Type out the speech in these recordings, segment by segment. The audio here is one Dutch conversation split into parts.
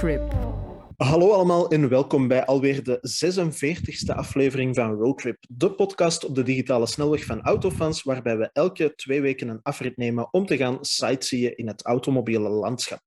Roadtrip. Hallo allemaal en welkom bij alweer de 46e aflevering van Roadtrip, de podcast op de digitale snelweg van Autofans, waarbij we elke twee weken een afrit nemen om te gaan sightseeën in het automobiele landschap.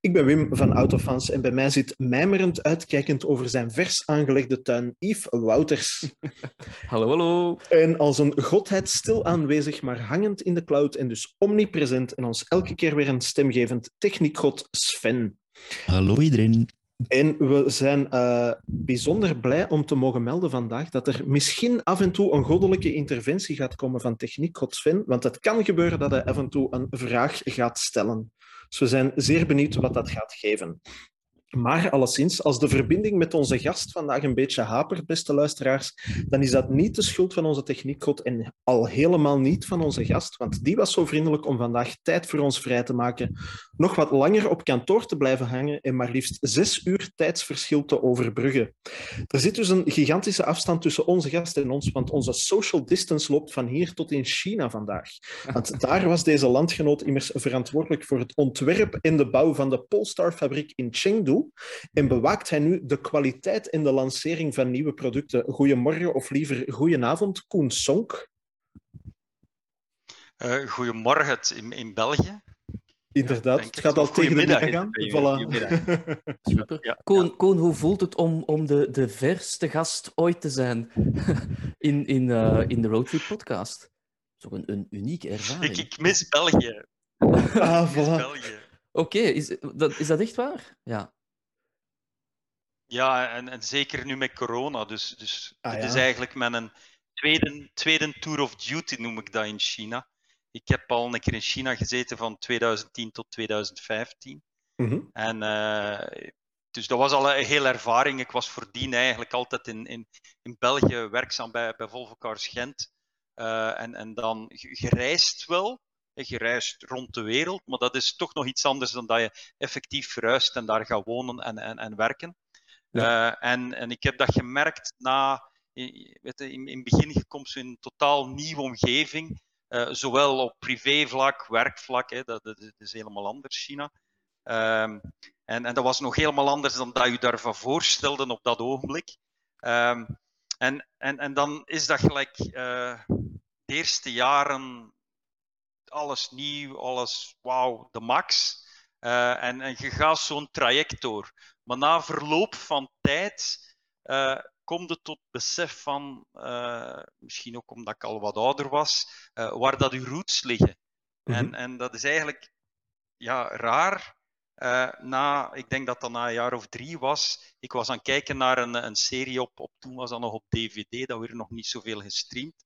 Ik ben Wim van Autofans en bij mij zit mijmerend uitkijkend over zijn vers aangelegde tuin Yves Wouters. Hallo, hallo. En als een godheid stil aanwezig, maar hangend in de cloud en dus omnipresent en ons elke keer weer een stemgevend techniekgod Sven. Hallo iedereen. En we zijn uh, bijzonder blij om te mogen melden vandaag dat er misschien af en toe een goddelijke interventie gaat komen van Techniek God Sven, want het kan gebeuren dat hij af en toe een vraag gaat stellen. Dus we zijn zeer benieuwd wat dat gaat geven. Maar alleszins, als de verbinding met onze gast vandaag een beetje hapert, beste luisteraars, dan is dat niet de schuld van onze techniekgod en al helemaal niet van onze gast, want die was zo vriendelijk om vandaag tijd voor ons vrij te maken, nog wat langer op kantoor te blijven hangen en maar liefst zes uur tijdsverschil te overbruggen. Er zit dus een gigantische afstand tussen onze gast en ons, want onze social distance loopt van hier tot in China vandaag. Want daar was deze landgenoot immers verantwoordelijk voor het ontwerp en de bouw van de Polestar-fabriek in Chengdu, en bewaakt hij nu de kwaliteit en de lancering van nieuwe producten. Goedemorgen of liever goedenavond, Koen Sonk. Uh, goedemorgen in, in België. Inderdaad, het gaat al tegen de middag gaan. Voilà. Super. Ja, Koen, Koen, hoe voelt het om, om de, de verste gast ooit te zijn in, in, uh, in de Roadtrip podcast? Ook een, een unieke ervaring. Ik, ik mis België. Ah, voilà. Oké, okay, is, dat, is dat echt waar? Ja. Ja, en, en zeker nu met corona. Dus, dus ah, het is eigenlijk met een tweede, tweede tour of duty, noem ik dat in China. Ik heb al een keer in China gezeten van 2010 tot 2015. Mm En uh, dus dat was al een hele ervaring. Ik was voordien eigenlijk altijd in, in, in België werkzaam bij, bij Volvo Cars Gent. Uh, en, en dan gereisd wel. Je rond de wereld, maar dat is toch nog iets anders dan dat je effectief verhuist en daar gaat wonen en, en, en werken. Uh, en, en ik heb dat gemerkt na, weet in, het begin gekomen in een totaal nieuwe omgeving. Uh, zowel op privévlak, werkvlak, hè, dat, dat, is helemaal anders, China. Um, en, en dat was nog helemaal anders dan dat je daarvan voorstelde op dat ogenblik. Um, en, en, en dan is dat gelijk uh, de eerste jaren alles nieuw, alles wauw, de max. En, en je gaat zo'n traject door. Maar na verloop van tijd uh, kom je tot besef van, uh, misschien ook omdat ik al wat ouder was, uh, waar dat uw roots liggen. Mm -hmm. en, en dat is eigenlijk ja, raar. na, ik denk dat dat na een jaar of drie was. Ik was aan het kijken naar een, een serie op, op, toen was dat nog op DVD, dat werd nog niet zoveel gestreamd,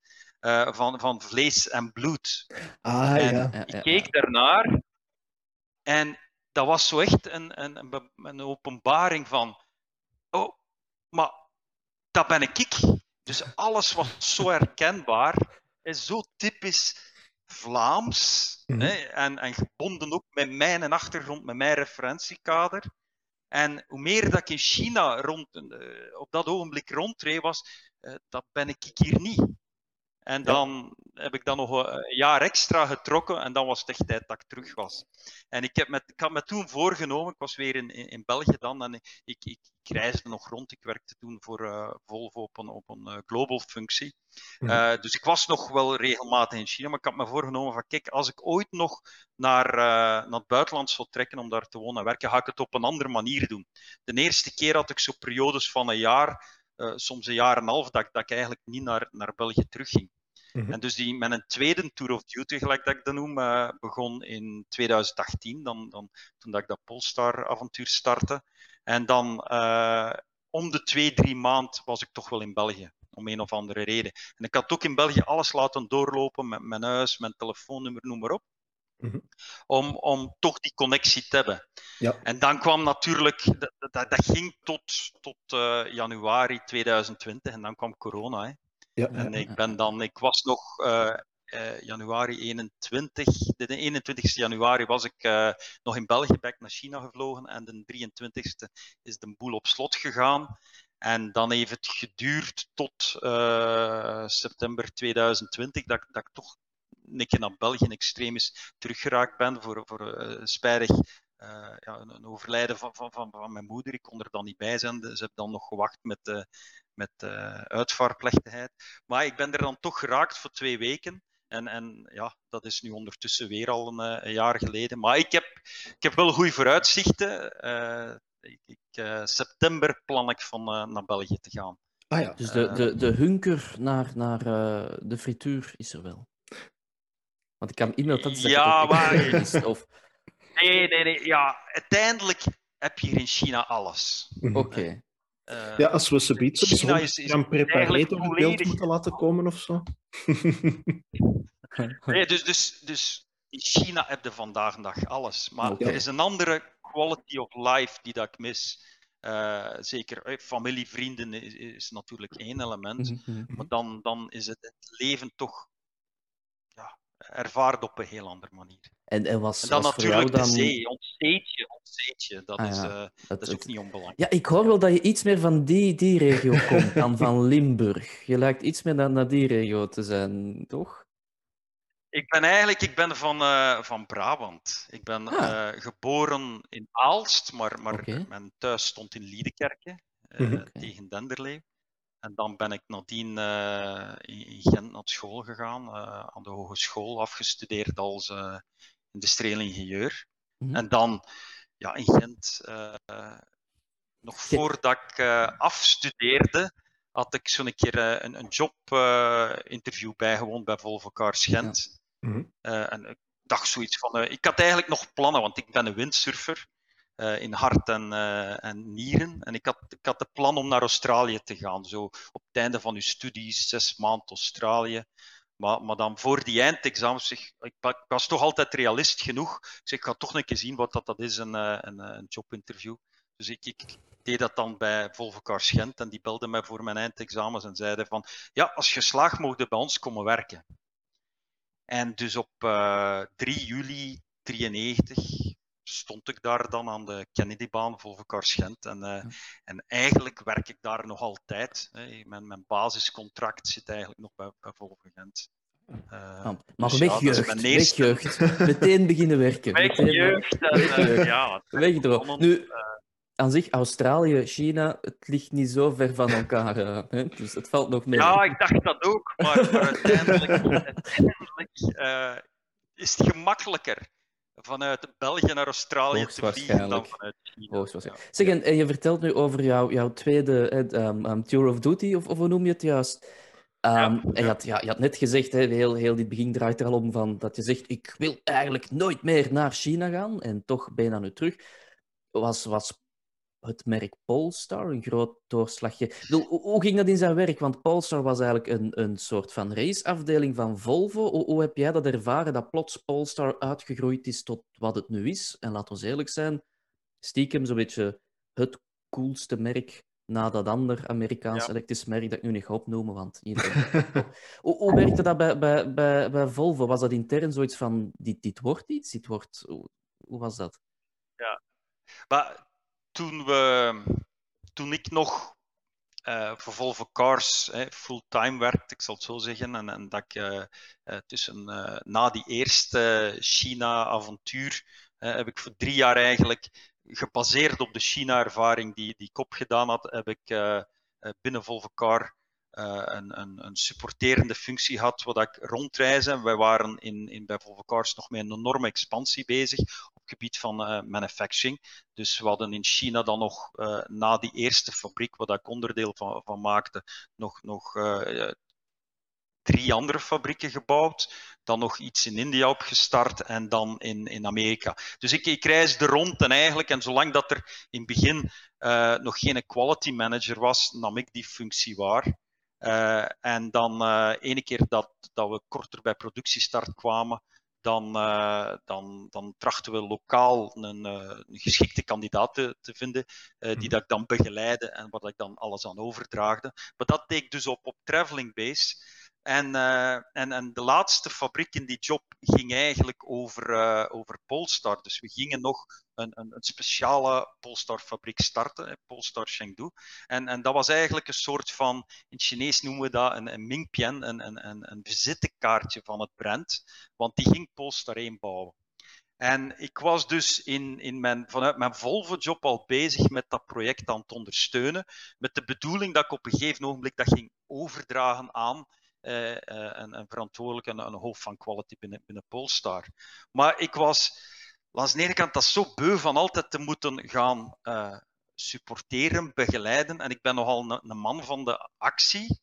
van, van Vlees en Bloed. Ah, en ja. ik keek daarnaar en dat was zo echt een, een, een openbaring van, oh, maar dat ben ik. Dus alles was zo herkenbaar, is zo typisch Vlaams mm -hmm. hè, en, en gebonden ook met mijn achtergrond, met mijn referentiekader. En hoe meer dat ik in China rond, uh, op dat ogenblik rondreed was, uh, dat ben ik hier niet. En dan ja. heb ik dan nog een jaar extra getrokken en dan was het echt tijd dat ik terug was. En ik, heb met, ik had me toen voorgenomen, ik was weer in, in, België dan en ik, ik, ik, reisde nog rond. Ik werkte toen voor uh, Volvo op een, op een uh, global functie. Uh, dus ik was nog wel regelmatig in China, maar ik had me voorgenomen van kijk, als ik ooit nog naar, naar het buitenland zou trekken om daar te wonen en werken, ga ik het op een andere manier doen. De eerste keer had ik zo periodes van een jaar uh, soms een jaar en een half, dat, dat ik eigenlijk niet naar, naar België terugging. Mm -hmm. En dus die, met een tweede Tour of Duty, gelijk dat ik dat noem, uh, begon in 2018, dan, dan, toen dat ik dat Polestar-avontuur startte. En dan uh, om de twee, drie maand was ik toch wel in België, om een of andere reden. En ik had ook in België alles laten doorlopen, met mijn huis, mijn telefoonnummer, noem maar op. Mm -hmm. om, om toch die connectie te hebben. Ja. En dan kwam natuurlijk, dat, dat, dat ging tot, tot uh, januari 2020 en dan kwam corona. Hè. Ja, en ja, ik ben dan, ik was nog uh, uh, januari 21, de 21 januari was ik nog in België, ben ik naar China gevlogen en de 23e is de boel op slot gegaan. En dan heeft het geduurd tot september 2020 dat, dat ik toch een keer naar België extreem is teruggeraakt ben voor, voor uh, spijtig ja, een, overlijden van, van, van, van, mijn moeder. Ik kon er dan niet bij zijn. Dus heb dan nog gewacht met, met uitvaartplechtigheid. Maar ik ben er dan toch geraakt voor twee weken. En, en ja, dat is nu ondertussen weer al een, een jaar geleden. Maar ik heb, ik heb wel goede vooruitzichten. ik, ik september plan ik van naar België te gaan. Ah, ja. Dus de, de, de hunker naar, naar de frituur is er wel. Want ik kan e-mail dat Ja, maar... Of... Nee, nee, nee. Ja, uiteindelijk heb je hier in China alles. Mhm. Oké. Uh, ja, als we ze biedt China is, is gaan prepareren op beeld moeten laten komen of zo. nee, dus, dus, dus in China heb je vandaag de dag alles. Maar er is een andere quality of life die dat ik mis. Uh, zeker eh, familie, vrienden is, is, natuurlijk één element. Mhm, mhm. Maar dan, dan is het, het leven toch ervaard op een heel andere manier. En, en, was, en dan was natuurlijk dan... de zee, ontzeetje, ontzeetje. Dat, ah, is, uh, dat, dat, is ook niet onbelangrijk. Ja, ik hoor wel dat je iets meer van die, die regio komt dan van Limburg. Je lijkt iets meer naar, naar die regio te zijn, toch? Ik ben eigenlijk ik ben van, uh, van Brabant. Ik ben ah. uh, geboren in Aalst, maar, maar okay. mijn thuis stond in Liedekerke, -hmm. tegen Denderleeuw. En dan ben ik nadien uh, in Gent naar school gegaan, uh, aan de hogeschool, afgestudeerd als uh, industrieel ingenieur. Mm En dan ja, in Gent, nog voordat ik afstudeerde, had ik zo'n keer een, een jobinterview bijgewoond bij Volvo Cars Gent. Ja. Mm en ik dacht zoiets van, ik had eigenlijk nog plannen, want ik ben een windsurfer. Uh, in hart en, uh, en, nieren. En ik had, ik had de plan om naar Australië te gaan. Zo op het einde van uw studies, zes maanden Australië. Maar, maar dan voor die eindexamens, ik, was toch altijd realist genoeg. Ik zeg, ik ga toch een keer zien wat dat, dat is, een, uh, een, een jobinterview. Dus ik, ik, deed dat dan bij Volvo Cars Gent en die belden mij voor mijn eindexamens en zeiden van, ja, als je slaagt, mogen bij ons komen werken. En dus op 3 juli 93 stond ik daar dan aan de Kennedybaan voor Cars Gent. En, uh, en eigenlijk werk ik daar nog altijd. Hè. Mijn, mijn basiscontract zit eigenlijk nog bij, bij Volvo Gent. Uh, maar dus wegjeugd, ja, wegjeugd. Meteen beginnen werken. Wegjeugd. Meteen, uh, ja, Wegdroog. Nu, aan zich, Australië, China, het ligt niet zo ver van elkaar. Hè? Dus het valt nog mee. Ja, ik dacht dat ook. Maar, maar uiteindelijk, uiteindelijk is het gemakkelijker vanuit België naar Australië te vliegen dan vanuit China. Ja. Zeg, en, je vertelt nu over jouw, jouw tweede um, um, Tour of Duty, of, of hoe noem je het juist? Um, ja, je had, ja, je had net gezegd, hè, heel, heel dit begin draait er al om van, dat je zegt, ik wil eigenlijk nooit meer naar China gaan, en toch ben je dan nu terug. Was, was het merk Polestar een groot doorslagje. Hoe, ging dat in zijn werk? Want Polestar was eigenlijk een, een soort van raceafdeling van Volvo. Hoe, hoe, heb jij dat ervaren, dat plots Polestar uitgegroeid is tot wat het nu is? En laten we eerlijk zijn, stiekem zo'n beetje het coolste merk na dat ander Amerikaans ja. elektrisch merk dat ik nu niet ga opnoemen, want hoe, hoe werkte dat bij, bij, bij, bij Volvo? Was dat intern zoiets van, dit, dit wordt iets? Dit wordt... Hoe, hoe was dat? Ja, maar toen, we, toen ik nog voor Volvo Cars eh, fulltime werkte, ik zal het zo zeggen, en, en dat ik uh, tussen na die eerste China-avontuur heb ik voor drie jaar eigenlijk gebaseerd op de China-ervaring die, die ik opgedaan had, heb ik binnen Volvo Car een, een, een, supporterende functie had, wat ik rondreizen. Wij waren in, in, bij Volvo Cars nog met een enorme expansie bezig gebied van uh, manufacturing. Dus we hadden in China dan nog uh, na die eerste fabriek, waar ik onderdeel van, van maakte, nog, nog uh, drie andere fabrieken gebouwd. Dan nog iets in India opgestart en dan in, in Amerika. Dus ik, ik reisde rond en eigenlijk, en zolang dat er in het begin nog geen quality manager was, nam ik die functie waar. En dan uh, ene keer dat, dat we korter bij productiestart kwamen, dan, uh, dan, dan trachten we lokaal een, uh, een geschikte kandidaat te, te vinden, uh, die mhm. dat ik dan begeleide en waar ik dan alles aan overdraagde. Maar dat deed ik dus op, op traveling base. En, uh, en, en de laatste fabriek in die job ging eigenlijk over, uh, over Polestar. Dus we gingen nog een, een, een speciale Polestar-fabriek starten, Polestar Chengdu. En, en dat was eigenlijk een soort van, in Chinees noemen we dat een, een Mingpian, een, een, een, een visitekaartje van het brand. Want die ging Polestar 1 bouwen. En ik was dus in, in mijn, vanuit mijn Volvo-job al bezig met dat project aan het ondersteunen, met de bedoeling dat ik op een gegeven ogenblik dat ging overdragen aan eh, eh, een, een verantwoordelijke, een, hoofd van quality binnen, binnen Polestar. Maar ik was, langs de ene kant, dat zo beu van altijd te moeten gaan uh, supporteren, begeleiden. En ik ben nogal een, een man van de actie.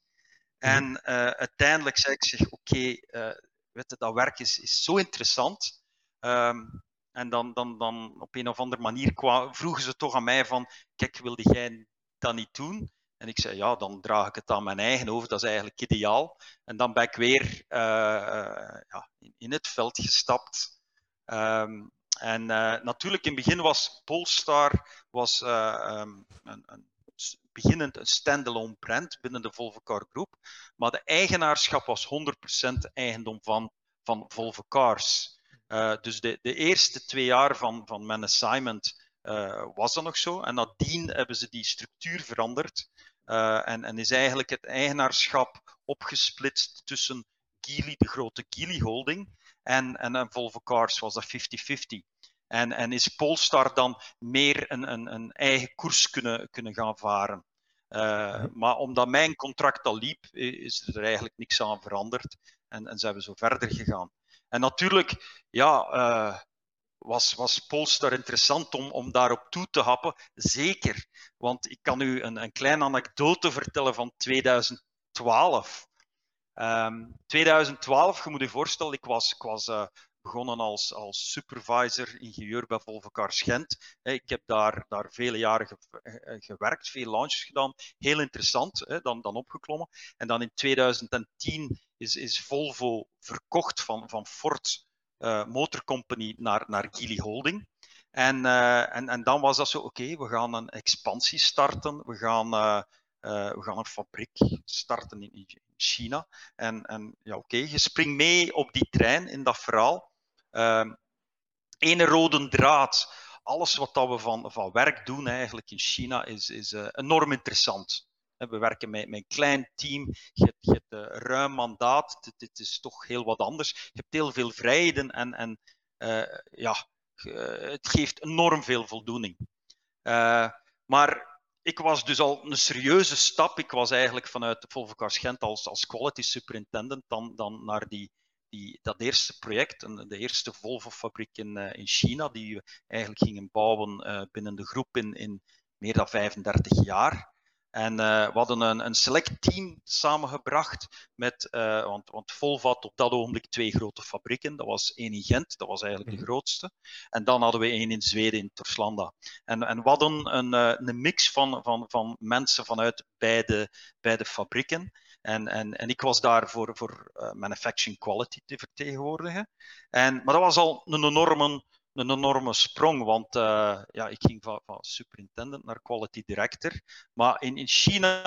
Mhm. En uiteindelijk zei ik zeg, oké, okay, dat werk is, is zo interessant Um, en dan, dan, dan op een of andere manier vroegen ze toch aan mij van, kijk, wilde jij dat niet doen? En ik zei, ja, dan draag ik het aan mijn eigen over, dat is eigenlijk ideaal. En dan ben ik weer uh, ja, in, het veld gestapt. Um, en uh, natuurlijk, in het begin was Polestar was, um, een, een beginnend een standalone brand binnen de Volvo Car Group. Maar de eigenaarschap was 100% eigendom van, van Volvo Cars. Dus de, de, eerste twee jaar van, van mijn assignment was dat nog zo. En nadien hebben ze die structuur veranderd. Uh, en, en, is eigenlijk het eigenaarschap opgesplitst tussen Geely, de grote Geely Holding, en, en, en Volvo Cars was dat 50-50. En, en, is Polestar dan meer een, een, een eigen koers kunnen, kunnen gaan varen. Uh, maar omdat mijn contract al liep, is er eigenlijk niks aan veranderd. En, en zijn we zo verder gegaan. En natuurlijk, ja, uh, was, was Polestar interessant om, om daarop toe te happen. Zeker, want ik kan u een, een kleine anekdote vertellen van 2012. Um, 2012, je moet je voorstellen, ik was, ik was uh, begonnen als, als supervisor, ingenieur bij Volvo Cars Gent. Ik heb daar, daar vele jaren eh, gewerkt, veel launches gedaan. Heel interessant, dan, dan opgeklommen. En dan in 2010 is, is Volvo verkocht van, van Ford Motor Company naar, naar Geely Holding. En, uh, en, en dan was dat zo, oké, we gaan een expansie starten, we gaan, uh, we gaan een fabriek starten in, in China. En, en ja, oké, je springt mee op die trein in dat verhaal. Ehm, ene rode draad, alles wat dat we van, van werk doen eigenlijk in China is, is enorm interessant. We werken met, met een klein team. Je hebt, je ruim mandaat. Dit, is toch heel wat anders. Je hebt heel veel vrijheden en, en uh, ja, het geeft enorm veel voldoening. Uh, maar ik was dus al een serieuze stap. Ik was eigenlijk vanuit Volvo Gent als, als quality superintendent dan, dan naar die, die, dat eerste project, de eerste Volvo-fabriek in, uh, in China, die we eigenlijk gingen bouwen binnen de groep in, in meer dan 35 jaar. En uh, we hadden een, een, select team samengebracht met, uh, want, want Volvo had op dat ogenblik twee grote fabrieken. Dat was één in Gent, dat was eigenlijk de mhm. grootste. En dan hadden we één in Zweden, in Torslanda. En, en we hadden een, uh, een mix van, van, van mensen vanuit beide, beide fabrieken. En, en, en ik was daar voor, voor manufacturing quality te vertegenwoordigen. En, maar dat was al een enorme een enorme sprong, want uh, ja, ik ging van, van, superintendent naar quality director. Maar in, in China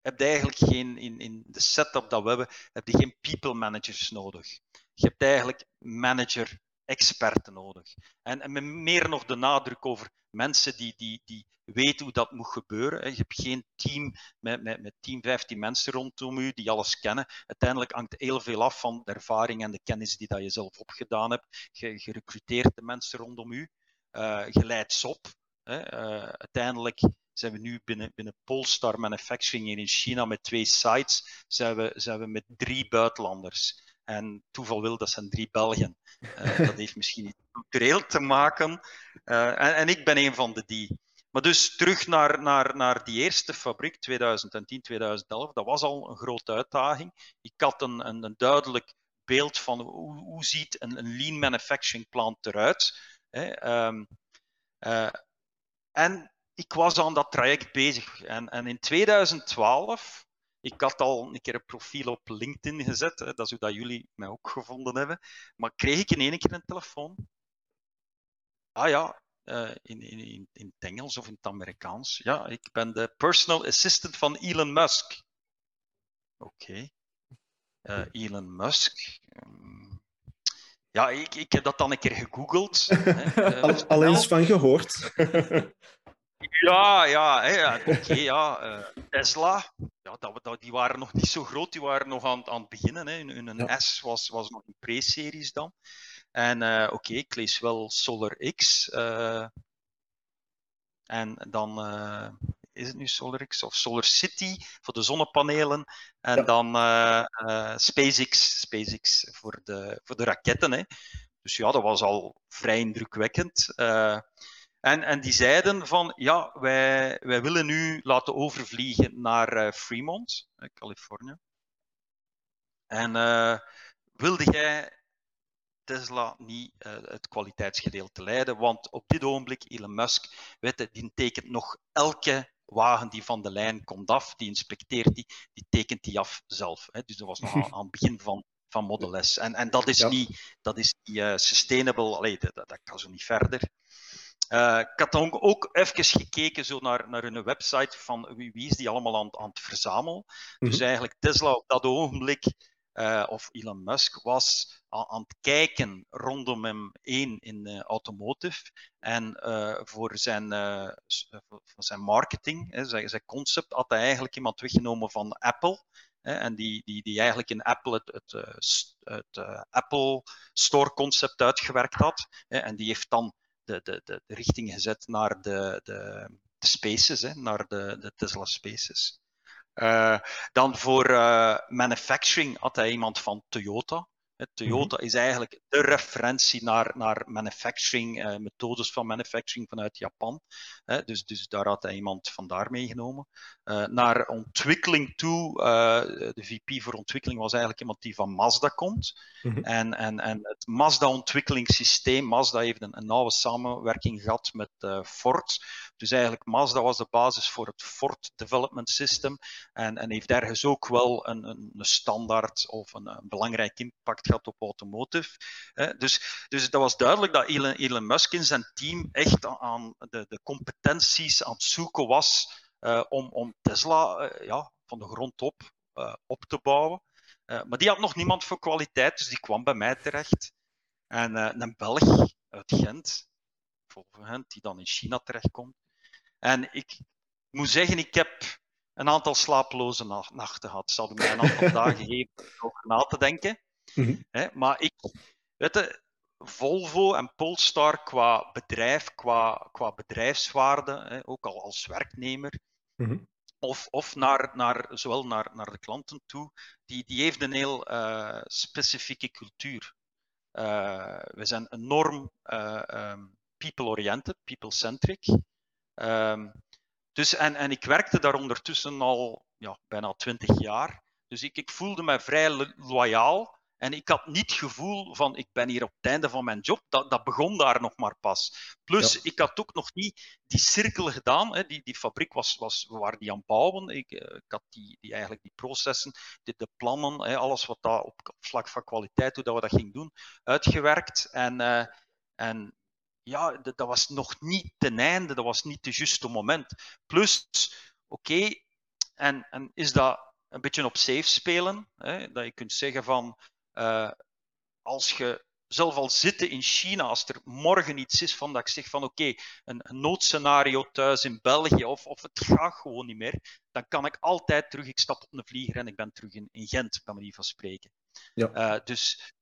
heb je eigenlijk geen, in, in de setup dat we hebben, heb je geen people managers nodig. Je hebt eigenlijk manager experten nodig. En, en meer nog de nadruk over mensen die, die, die weten hoe dat moet gebeuren. Je hebt geen team met, met, met 10, 15 mensen rondom u die alles kennen. Uiteindelijk hangt heel veel af van de ervaring en de kennis die dat je zelf opgedaan hebt. Je, recruteert de mensen rondom u. Uh, ze op. Uh, uiteindelijk zijn we nu binnen, binnen Polestar Manufacturing in China met twee sites, zijn we, zijn we met drie buitenlanders. En toeval wil, dat zijn drie Belgen. Uh, dat heeft misschien iets cultureel te maken. Uh, en, en, ik ben een van de die. Maar dus terug naar, naar, naar die eerste fabriek, 2010, 2011, dat was al een grote uitdaging. Ik had een, een, een duidelijk beeld van hoe, hoe ziet een, lean manufacturing plant eruit. Hè? Um, uh, en ik was aan dat traject bezig. En, en in 2012 ik had al een keer een profiel op LinkedIn gezet, hè, dat is hoe dat jullie mij ook gevonden hebben. Maar kreeg ik in één keer een telefoon? Ah ja, uh, in, in, in, in het Engels of in het Amerikaans. Ja, ik ben de personal assistant van Elon Musk. Oké. Okay. Uh, Elon Musk. Um, ja, ik, ik heb dat dan een keer gegoogeld. uh, al, al eens van gehoord. Ja, ja, ja oké, ja. Uh, Tesla, ja, dat, dat, die waren nog niet zo groot, die waren nog aan, aan het beginnen. Hè. Hun, hun ja. S was, was nog in pre-series dan. En uh, oké, ik lees wel Solar X. Uh, en dan uh, is het nu Solar X of Solar City voor de zonnepanelen. En ja. dan SpaceX, SpaceX voor de, voor de raketten. Hè. Dus ja, dat was al vrij indrukwekkend. En, en die zeiden van, ja, wij, wij willen nu laten overvliegen naar uh, Fremont, Californië. En uh, wilde jij Tesla niet uh, het kwaliteitsgedeelte leiden? Want op dit ogenblik, Elon Musk, weet je, die tekent nog elke wagen die van de lijn komt af, die inspecteert die, die tekent die af zelf. Hè? Dus dat was nog aan, aan het begin van, van Model S. En, en dat is ja. niet, dat is niet uh, sustainable, Allee, dat, dat kan zo niet verder. Uh, ik had dan ook even gekeken zo naar, naar hun website van wie, wie is die allemaal aan, aan het verzamelen. Mm -hmm. Dus eigenlijk Tesla op dat ogenblik, uh, of Elon Musk, was aan, aan, het kijken rondom hem één in uh, automotive en voor, zijn, voor zijn marketing, hè, zijn, zijn concept, had hij eigenlijk iemand weggenomen van Apple. Hè, en die, die, die eigenlijk in Apple het, het, het Apple Store concept uitgewerkt had. Hè, en die heeft dan de, de, richting gezet naar de, de, de spaces, hè, naar de, de Tesla Spaces. Uh, dan voor uh, manufacturing had hij iemand van Toyota. Toyota is eigenlijk de referentie naar, naar manufacturing, uh, methodes van manufacturing vanuit Japan. Uh, dus, dus daar had hij iemand van daar meegenomen. Uh, naar ontwikkeling toe, de VP voor ontwikkeling was eigenlijk iemand die van Mazda komt. Mm -hmm. en, en, en het Mazda-ontwikkelingssysteem, Mazda heeft een, een nauwe samenwerking gehad met Ford. Dus eigenlijk Mazda was de basis voor het Ford Development System en, en heeft ergens ook wel een, een, een standaard of een, een belangrijk impact op automotive. Dus, dus dat was duidelijk dat Elon, Elon Musk in zijn team echt aan de, de competenties aan het zoeken was uh, om, om Tesla uh, ja, van de grond op uh, op te bouwen. maar die had nog niemand voor kwaliteit, dus die kwam bij mij terecht. En een Belg uit Gent, volgens Gent, die dan in China terechtkomt. En ik moet zeggen, ik heb een aantal slapeloze nachten gehad. Ze hadden mij een aantal dagen gegeven om over na te denken. Mm -hmm. Hè, maar ik, weet je, Volvo en Polestar qua bedrijf, qua, qua bedrijfswaarde, hè, ook al als werknemer, mm -hmm. of, of naar, naar, zowel naar, naar de klanten toe, die, die heeft een heel uh, specifieke cultuur. Uh, we zijn enorm uh, um, people-oriented, people-centric. Um, dus, en, en ik werkte daar ondertussen al ja, bijna twintig jaar. Dus ik, ik voelde me vrij lo loyaal. En ik had niet het gevoel van ik ben hier op het einde van mijn job. Dat, dat begon daar nog maar pas. Plus, ja. ik had ook nog niet die cirkel gedaan. Hè. Die, die fabriek was, was, we waren die aan het bouwen. Ik, ik had die, die, eigenlijk die processen, de, de plannen, hè, alles wat dat op, op vlak van kwaliteit, hoe dat we dat gingen doen, uitgewerkt. En, uh, en ja, dat, dat, was nog niet ten einde, dat was niet het juiste moment. Plus, oké, okay, en, en is dat een beetje op safe spelen? Hè? Dat je kunt zeggen van, uh, als je zelf al zitten in China, als er morgen iets is van dat ik zeg van oké, okay, een, een, noodscenario thuis in België of, of het gaat gewoon niet meer, dan kan ik altijd terug, ik stap op een vlieger en ik ben terug in, in Gent, bij manier van spreken. Ja. Uh, dus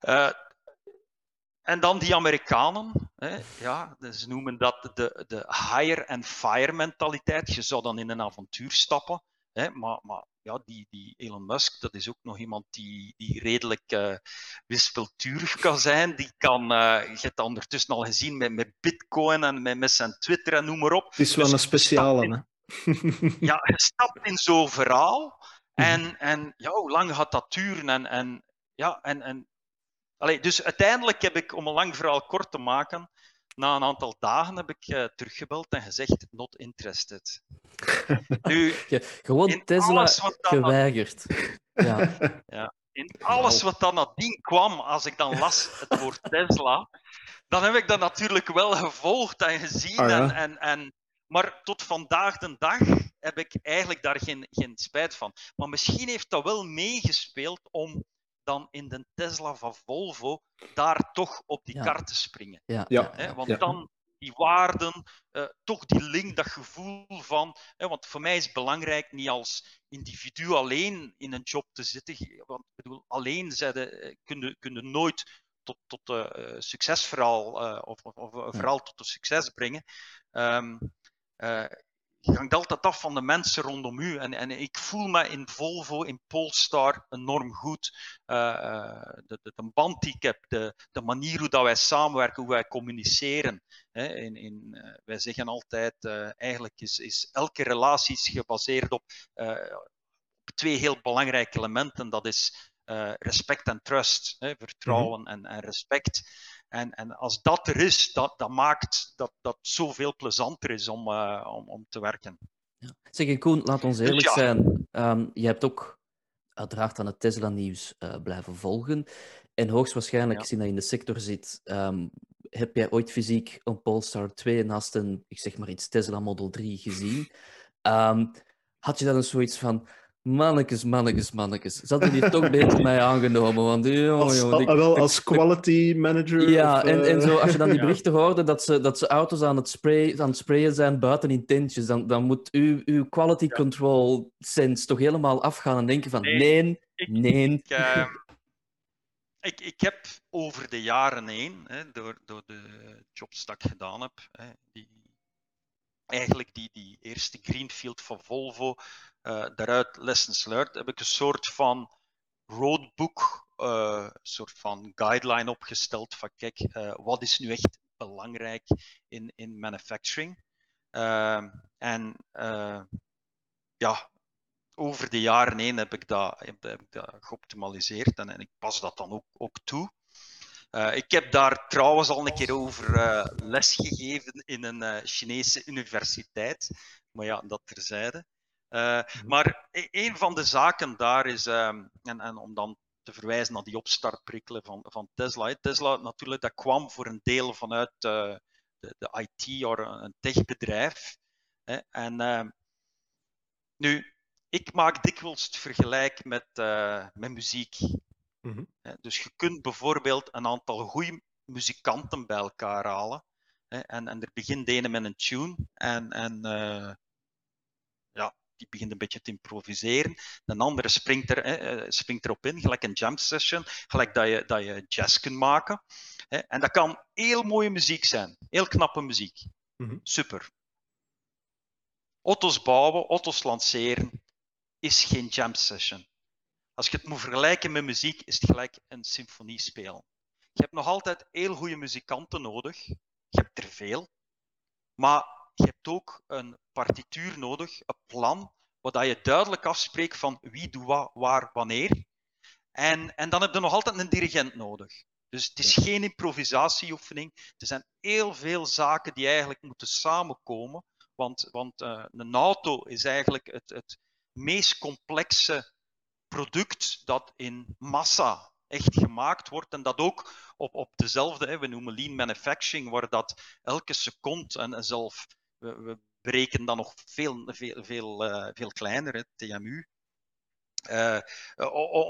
uh, en dan die Amerikanen, hè, ja, ze noemen dat de, de hire and fire mentaliteit. Je zou dan in een avontuur stappen, hè, maar, maar ja, die, die Elon Musk, dat is ook nog iemand die, die redelijk uh, wispelturig kan zijn. Die kan, uh, je hebt dat ondertussen al gezien met, met Bitcoin en met, met zijn Twitter en noem maar op. Het is wel dus een speciale, hè? ja, je stapt in zo'n verhaal. En, en ja, hoe lang gaat dat duren? En, en, ja, en, en Allee, dus uiteindelijk heb ik, om een lang verhaal kort te maken, na een aantal dagen heb ik uh, teruggebeld en gezegd, not interested. Nu, Gewoon Tesla geweigerd. Ja. ja. In alles wat dan nadien kwam, als ik dan las het woord Tesla, dan heb ik dat natuurlijk wel gevolgd en gezien. Ja. en, en, en, maar tot vandaag de dag heb ik eigenlijk daar geen, geen spijt van. Maar misschien heeft dat wel meegespeeld om dan in de Tesla van Volvo daar toch op die ja. kar te springen. Ja. Ja. Hè? Want dan die waarden, uh, toch die link, dat gevoel van. Hè, want voor mij is het belangrijk niet als individu alleen in een job te zitten. Want ik bedoel, alleen zeiden, kun, je, kun je nooit tot, tot uh, succesverhaal of, of, of verhaal tot een succes brengen, um, je hangt altijd af van de mensen rondom u. En, en ik voel me in Volvo, in Polestar enorm goed. de, de, de, band die ik heb, de, de manier hoe dat wij samenwerken, hoe wij communiceren. Hè. In, in, wij zeggen altijd, eigenlijk is, is elke relatie gebaseerd op, twee heel belangrijke elementen. Dat is uh, respect en trust, hè, vertrouwen mm -hmm. en, en, respect. En, en als dat er is, dat, dat maakt dat dat zoveel plezanter is om, uh, om, om te werken. Ja. Zeg, Koen, laat ons eerlijk dus ja. zijn. Um, je hebt ook uiteraard aan het Tesla-nieuws uh, blijven volgen. En hoogstwaarschijnlijk, ja. dat je in de sector zit, um, heb jij ooit fysiek een Polestar 2 naast een, ik zeg maar iets, Tesla Model 3 gezien? Um, had je dan een zoiets van, Mannekes, mannekes, mannekes. Ze hadden die toch beter mij aangenomen. Want, joh, als, joh, die... wel, als quality manager? Ja, of, en, en zo, als je dan die ja. berichten hoorde dat ze, dat ze auto's aan het, spray, aan het sprayen zijn buiten in tentjes, dan, dan moet uw, uw quality ja. control sense toch helemaal afgaan en denken van nee, nee. Ik, nee. Ik, uh, ik, ik heb over de jaren heen, hè, door, door de jobs dat ik gedaan heb, hè, die, eigenlijk die, die eerste greenfield van Volvo, uh, daaruit lessons learned, heb ik een soort van roadbook, uh, soort van guideline opgesteld van kijk, uh, wat is nu echt belangrijk in, in manufacturing? Uh, en ja, over de jaren heen heb ik dat, heb, ik geoptimaliseerd en, en ik pas dat dan ook, ook toe. Ik heb daar trouwens al een keer over uh, lesgegeven in een Chinese universiteit. Maar ja, dat terzijde. Uh, maar een van de zaken daar is, um, en, en, om dan te verwijzen naar die opstartprikkelen van, van Tesla. Tesla natuurlijk, dat kwam voor een deel vanuit uh, de, de, IT of een techbedrijf. Hè. En uh, nu, ik maak dikwijls het vergelijk met, uh, met muziek. Mm -hmm. Dus je kunt bijvoorbeeld een aantal goede muzikanten bij elkaar halen. Hè, en, en er begint de ene met een tune. En, en ja, die begint een beetje te improviseren. Een andere springt, er, eh, springt erop in, gelijk een jam session, gelijk dat je, dat je jazz kunt maken. Hè. En dat kan heel mooie muziek zijn, heel knappe muziek. Mm -hmm. Super. Auto's bouwen, auto's lanceren, is geen jam session. Als je het moet vergelijken met muziek, is het gelijk een symfonie spelen. Je hebt nog altijd heel goede muzikanten nodig. Je hebt er veel. Maar je hebt ook een partituur nodig, een plan, waar je duidelijk afspreekt van wie doet wat, waar, wanneer. En, en dan heb je nog altijd een dirigent nodig. Dus het is geen improvisatieoefening. Er zijn heel veel zaken die eigenlijk moeten samenkomen. Want, want uh, een auto is eigenlijk het, het meest complexe product dat in massa echt gemaakt wordt en dat ook op, op dezelfde, hè, we noemen lean manufacturing, waar dat elke seconde en zelf, we, we berekenen dan nog veel, veel, veel, uh, veel kleiner, het TMU, uh,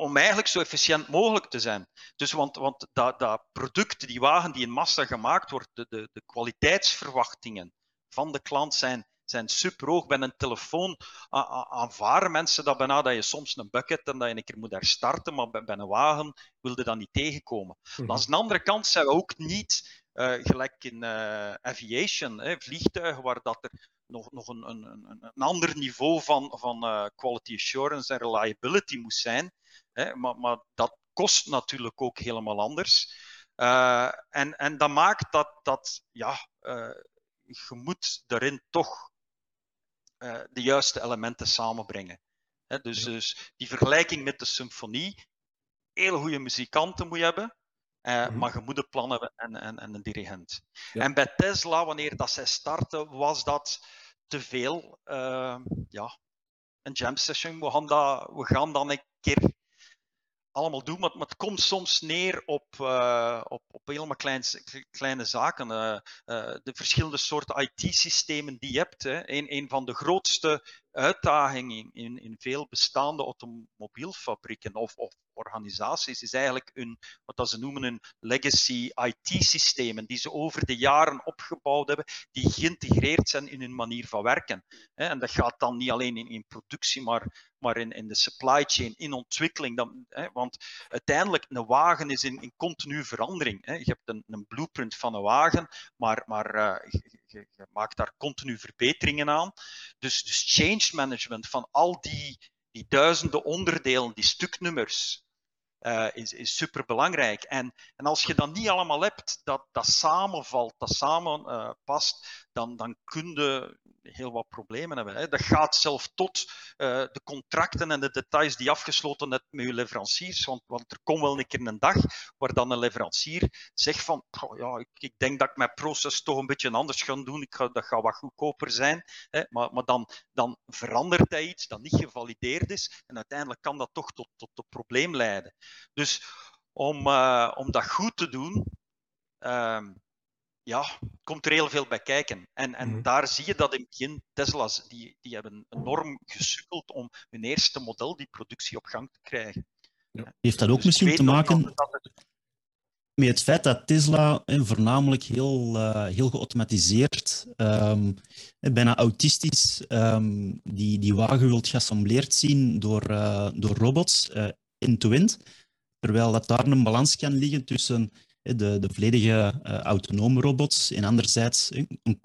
om eigenlijk zo efficiënt mogelijk te zijn. Dus want, want dat, dat product, die wagen die in massa gemaakt wordt, de, de, de kwaliteitsverwachtingen van de klant zijn zijn super hoog. Bij een telefoon aanvaren mensen dat bijna dat je soms een bucket en dat je een keer moet herstarten, maar bij, bij een wagen wilde dat niet tegenkomen. Mm -hmm. Aan de andere kant zijn we ook niet uh, gelijk in uh, aviation, hè, vliegtuigen, waar dat er nog, nog een, een, een, een ander niveau van, van uh, quality assurance en reliability moest zijn. Hè, maar, maar dat kost natuurlijk ook helemaal anders. en, en dat maakt dat, dat ja, je moet daarin toch de juiste elementen samenbrengen. He, dus, ja. dus die vergelijking met de symfonie, heel goede muzikanten moet je hebben, uh, mm-hmm. maar je moet een plan hebben en, en, en een dirigent. Ja. En bij Tesla, wanneer dat zij starten, was dat te veel. Uh, ja, een jam session. We gaan, dat, we gaan dan een keer allemaal doen, maar, maar het komt soms neer op, uh, op, op helemaal klein, kleine zaken. De verschillende soorten IT-systemen die je hebt. Hè. Een, een van de grootste uitdaging in, in, in veel bestaande automobielfabrieken of, of organisaties is eigenlijk hun, wat ze noemen een legacy IT-systemen, die ze over de jaren opgebouwd hebben, die geïntegreerd zijn in hun manier van werken. En dat gaat dan niet alleen in, in productie, maar, maar in, in de supply chain, in ontwikkeling. Dan, want uiteindelijk, een wagen is in, in continu verandering. Je hebt een, een blueprint van een wagen, maar, maar uh, je, je, maakt daar continu verbeteringen aan. Dus, dus change management van al die die duizenden onderdelen, die stuknummers, uh, is, is super belangrijk. En, en als je dat niet allemaal hebt, dat, dat samenvalt, dat samen uh, past, dan, dan kun je heel wat problemen hebben. Hè. Dat gaat zelf tot uh, de contracten en de details die afgesloten hebt met je leveranciers. Want, want er komt wel een keer een dag waar dan een leverancier zegt van ja, ik, ik, denk dat ik mijn proces toch een beetje anders ga doen. Ik dat gaat wat goedkoper zijn. Hè. Maar, maar dan, dan verandert hij iets dat niet gevalideerd is. En uiteindelijk kan dat toch tot, tot een probleem leiden. Dus om, uh, om dat goed te doen, uh, ja, komt er heel veel bij kijken. En, en mm. daar zie je dat in het begin Tesla's, die, die hebben enorm gesukkeld om hun eerste model, die productie op gang te krijgen. Ja. Heeft dat ook dus misschien te maken het... met het feit dat Tesla eh, voornamelijk heel, uh, heel geautomatiseerd, um, bijna autistisch, um, die, die wagen wilt geassembleerd zien door, uh, door robots, end-to-end, -end, terwijl dat daar een balans kan liggen tussen de, de volledige uh, autonome robots. En anderzijds een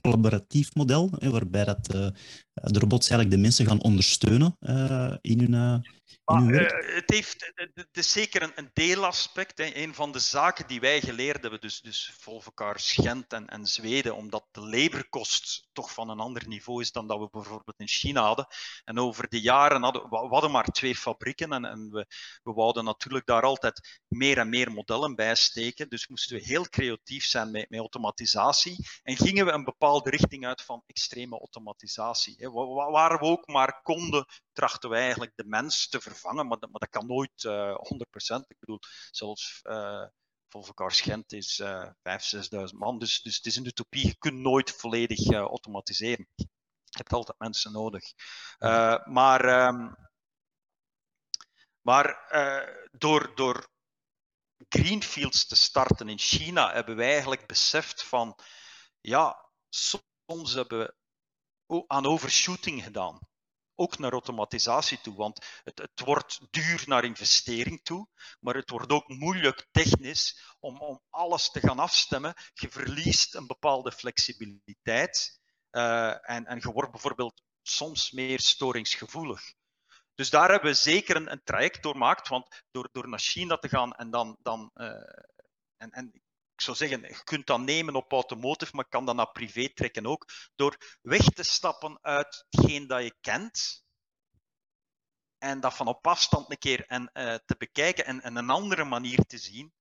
collaboratief, model, waarbij dat, uh, de robots eigenlijk de mensen gaan ondersteunen uh, in hun, maar, uh, het, heeft, het is zeker een, een deelaspect. Hè. Een van de zaken die wij geleerd hebben, dus, dus Volvocar, Gent en, en Zweden, omdat de leverkost toch van een ander niveau is dan dat we bijvoorbeeld in China hadden. En over de jaren hadden we hadden maar twee fabrieken en, en we, we wouden natuurlijk daar altijd meer en meer modellen bij steken. Dus moesten we heel creatief zijn met, met automatisatie en gingen we een bepaalde richting uit van extreme automatisatie. Waar we ook maar konden, trachten we eigenlijk de mens te vervangen, maar dat, maar dat kan nooit uh, eh, 100%. Ik bedoel, zelfs uh, Volvo Gent is uh, 5.000, 6.000 man, dus, dus het is een utopie. Je kunt nooit volledig uh, automatiseren. Je hebt altijd mensen nodig. Maar um, maar door, door greenfields te starten in China hebben wij eigenlijk beseft van, ja, soms hebben we aan overshooting gedaan ook naar automatisatie toe. Want het, het, wordt duur naar investering toe, maar het wordt ook moeilijk technisch om, om alles te gaan afstemmen. Je verliest een bepaalde flexibiliteit uh, en, en je wordt bijvoorbeeld soms meer storingsgevoelig. Dus daar hebben we zeker een, een traject doormaakt, want door, door naar China te gaan en dan, dan uh, en, en zou zeggen, je kunt dat nemen op automotive, maar kan dat naar privé trekken ook. Door weg te stappen uit hetgeen dat je kent. En dat van op afstand een keer en, uh, te bekijken en, en, een andere manier te zien.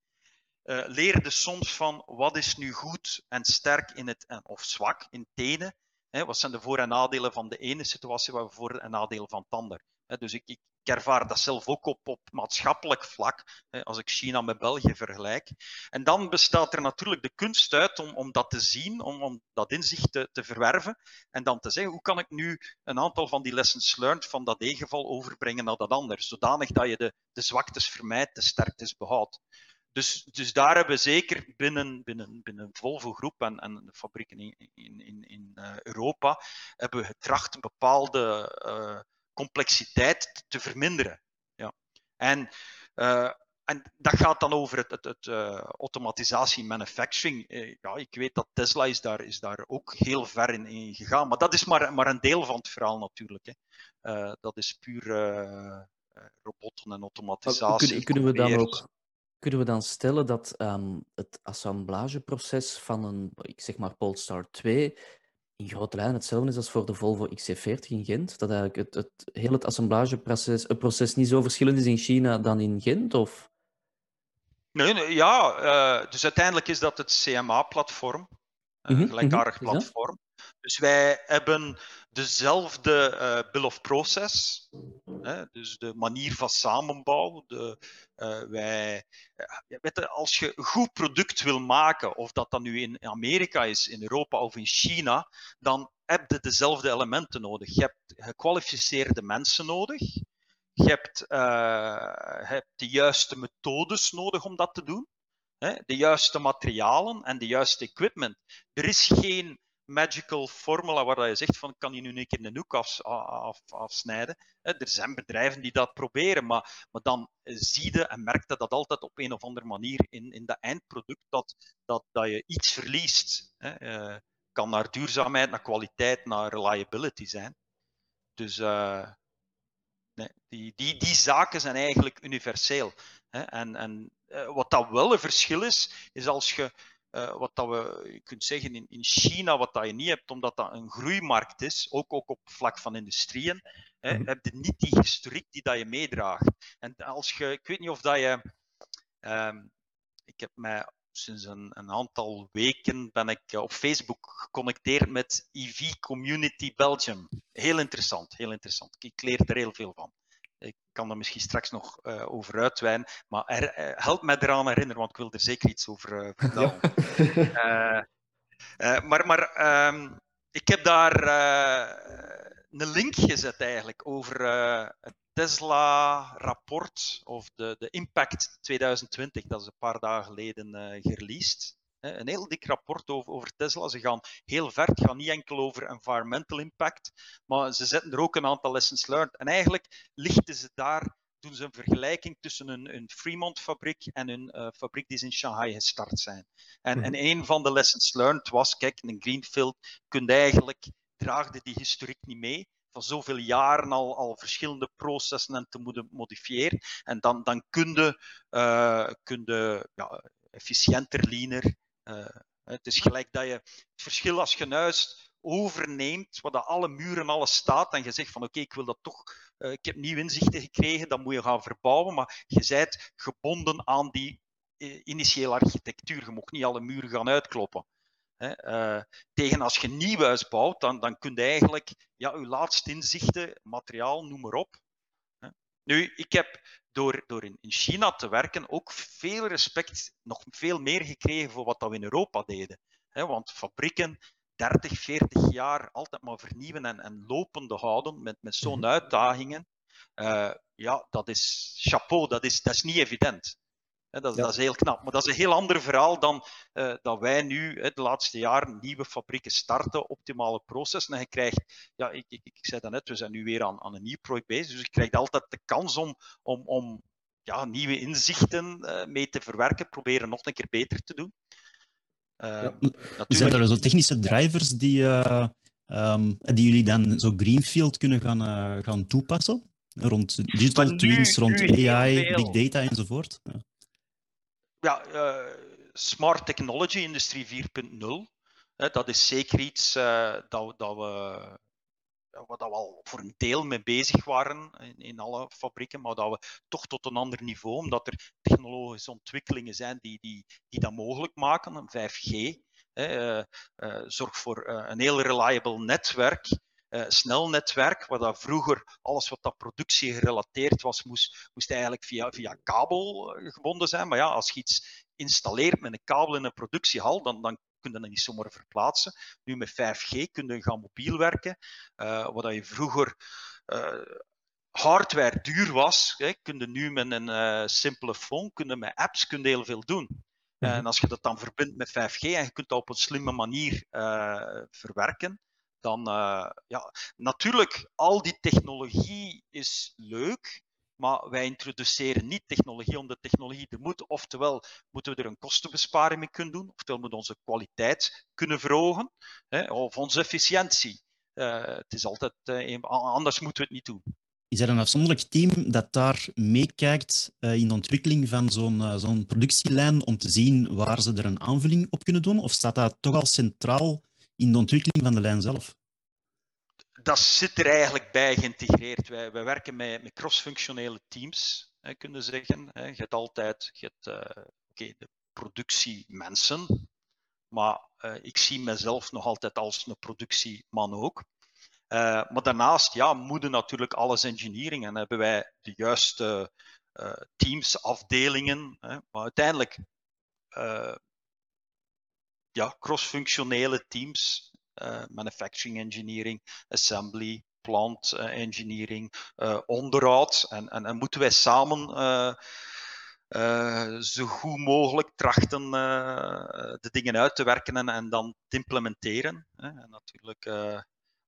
Uh, leerde soms van wat is nu goed en sterk in het, of zwak in het ene. Hè, wat zijn de voor- en nadelen van de ene situatie, wat voor- en nadelen van het ander. Dus ik, ervaar dat zelf ook op, op maatschappelijk vlak, als ik China met België vergelijk. En dan bestaat er natuurlijk de kunst uit om, om dat te zien, om, om dat inzicht te, te verwerven. En dan te zeggen, hoe kan ik nu een aantal van die lessons learned van dat E-geval overbrengen naar dat ander, zodanig dat je de, de zwaktes vermijdt, de sterktes behoudt. Dus, dus daar hebben we zeker binnen, binnen, binnen Volvo Groep en, en de fabrieken in, in, in, uh, Europa, hebben we getracht bepaalde uh, complexiteit te verminderen. Ja. En, uh, en dat gaat dan over het, het, het uh, automatisatie manufacturing. Uh, ja, ik weet dat Tesla is daar, is daar ook heel ver in, in gegaan, maar dat is maar, maar een deel van het verhaal natuurlijk. Hè. dat is puur robotten en automatisatie. Kunnen, kunnen, we dan ook kunnen we dan stellen dat um, het assemblageproces van een, ik zeg maar Polestar 2, in grote lijnen hetzelfde is als voor de Volvo XC40 in Gent? Dat eigenlijk het, het heel het assemblageproces het proces niet zo verschillend is in China dan in Gent? Of? Nee, nee ja. Uh, dus uiteindelijk is dat het CMA-platform. Een mm -hmm, gelijkaardig mm -hmm, platform. Dus wij hebben dezelfde uh, bill of process, hè, dus de manier van samenbouw. De, uh, wij, uh, weet als je een goed product wil maken, of dat dan nu in Amerika is, in Europa of in China, dan heb je dezelfde elementen nodig. Je hebt gekwalificeerde mensen nodig. Je hebt, hebt de juiste methodes nodig om dat te doen. Hè? De juiste materialen en de juiste equipment. Er is geen magical formula waar je zegt van kan je nu een keer een hoek af, af, afsnijden. Er zijn bedrijven die dat proberen, maar, maar dan zie je en merk je dat altijd op een of andere manier in, in dat eindproduct dat, dat, dat je iets verliest. Uh, kan naar duurzaamheid, naar kwaliteit, naar reliability zijn. Dus uh, nee, die, die, die zaken zijn eigenlijk universeel. En, en wat dat wel een verschil is, is als je uh, wat dat we, je kunt zeggen in, in China, wat dat je niet hebt, omdat dat een groeimarkt is, ook, ook op vlak van industrieën, hè, mm heb je niet die historiek die dat je meedraagt. En als je, ik weet niet of dat je, um, ik heb mij sinds een, een, aantal weken ben ik op Facebook geconnecteerd met EV Community Belgium. Heel interessant, heel interessant. Ik leer er heel veel van. Ik kan er misschien straks nog uh, over uitweiden, maar er, uh, help mij eraan herinneren, want ik wil er zeker iets over uh, vertellen. Ja. maar maar um, ik heb daar een link gezet eigenlijk over het Tesla-rapport of de, de Impact 2020. Dat is een paar dagen geleden gereleased een heel dik rapport over, over, Tesla. Ze gaan heel ver. Het gaat niet enkel over environmental impact, maar ze zetten er ook een aantal lessons learned. En eigenlijk lichten ze daar, doen ze een vergelijking tussen een, een Fremont-fabriek en een uh, fabriek die ze in Shanghai gestart zijn. En, mm. en een van de lessons learned was, kijk, een greenfield kun je eigenlijk, draagde die historiek niet mee van zoveel jaren al, al verschillende processen en te moeten modifiëren. En dan, dan kun je, uh, kun je ja, efficiënter, leaner het is gelijk dat je het verschil als je huis overneemt, dat alle muren, alles staat, en je zegt van oké, ik wil dat toch, uh, ik heb nieuwe inzichten gekregen, dan moet je gaan verbouwen, maar je bent gebonden aan die uh, initiële architectuur. Je mag niet alle muren gaan uitkloppen. Tegen als je een nieuw huis bouwt, dan, dan kun je eigenlijk ja, je laatste inzichten, materiaal, noem maar op. Nu, ik heb door, door in, in China te werken ook veel respect, nog veel meer gekregen voor wat dat we in Europa deden. want fabrieken 30, 40 jaar altijd maar vernieuwen en, en lopende houden met, met zo'n mhm. uitdagingen. Uh, ja, dat is chapeau, dat is, dat is niet evident. Dat, dat, is heel knap. Maar dat is een heel ander verhaal dan uh, dat wij nu de laatste jaren nieuwe fabrieken starten, optimale processen. En je krijgt, ja, ik, ik, ik zei dat net, we zijn nu weer aan, aan een nieuw project bezig. Dus je krijgt altijd de kans om, om, om ja, nieuwe inzichten uh, mee te verwerken, proberen nog een keer beter te doen. Uh, ja. Zijn er zo technische drivers die, um, die jullie dan zo Greenfield kunnen gaan, gaan toepassen? Rond digital nu, twins, rond AI, big data enzovoort? Ja ja, uh, smart technology, industrie 4.0. Dat is zeker iets dat, dat we waar we al voor een deel mee bezig waren in, in, alle fabrieken, maar dat we toch tot een ander niveau, omdat er technologische ontwikkelingen zijn die, die, die dat mogelijk maken. Een 5G hè, uh, zorgt voor een heel reliable netwerk. Uh, snel netwerk, waar dat vroeger alles wat dat productie gerelateerd was, moest, moest eigenlijk via, via kabel gebonden zijn. Maar ja, als je iets installeert met een kabel in een productiehal, dan, dan kun je dat niet zomaar verplaatsen. Nu met 5G kun je gaan mobiel werken, uh, wat je vroeger hardware duur was, hè, kun je nu met een uh, simpele phone, kun je met apps kun je heel veel doen. Mhm. En als je dat dan verbindt met 5G en je kunt dat op een slimme manier verwerken, dan ja, natuurlijk, al die technologie is leuk, maar wij introduceren niet technologie om de technologie te moeten. Oftewel moeten we er een kostenbesparing mee kunnen doen, oftewel moeten we onze kwaliteit kunnen verhogen, hè, of onze efficiëntie. Uh, het is altijd, uh, anders moeten we het niet doen. Is er een afzonderlijk team dat daar meekijkt in de ontwikkeling van zo'n zo'n productielijn om te zien waar ze er een aanvulling op kunnen doen? Of staat dat toch al centraal in de ontwikkeling van de lijn zelf? dat zit er eigenlijk bij geïntegreerd. Wij, werken met, met cross-functionele teams, hè, kunnen zeggen. Je hebt altijd je hebt, uh, de productiemensen, maar uh, ik zie mezelf nog altijd als een productieman ook. Uh, maar daarnaast ja, moeten natuurlijk alles engineering en hebben wij de juiste teams, afdelingen. Hè. Maar uiteindelijk ja, cross-functionele teams manufacturing engineering, assembly, plant engineering, onderhoud. En, en, en, moeten wij samen zo goed mogelijk trachten de dingen uit te werken en, en dan te implementeren. En natuurlijk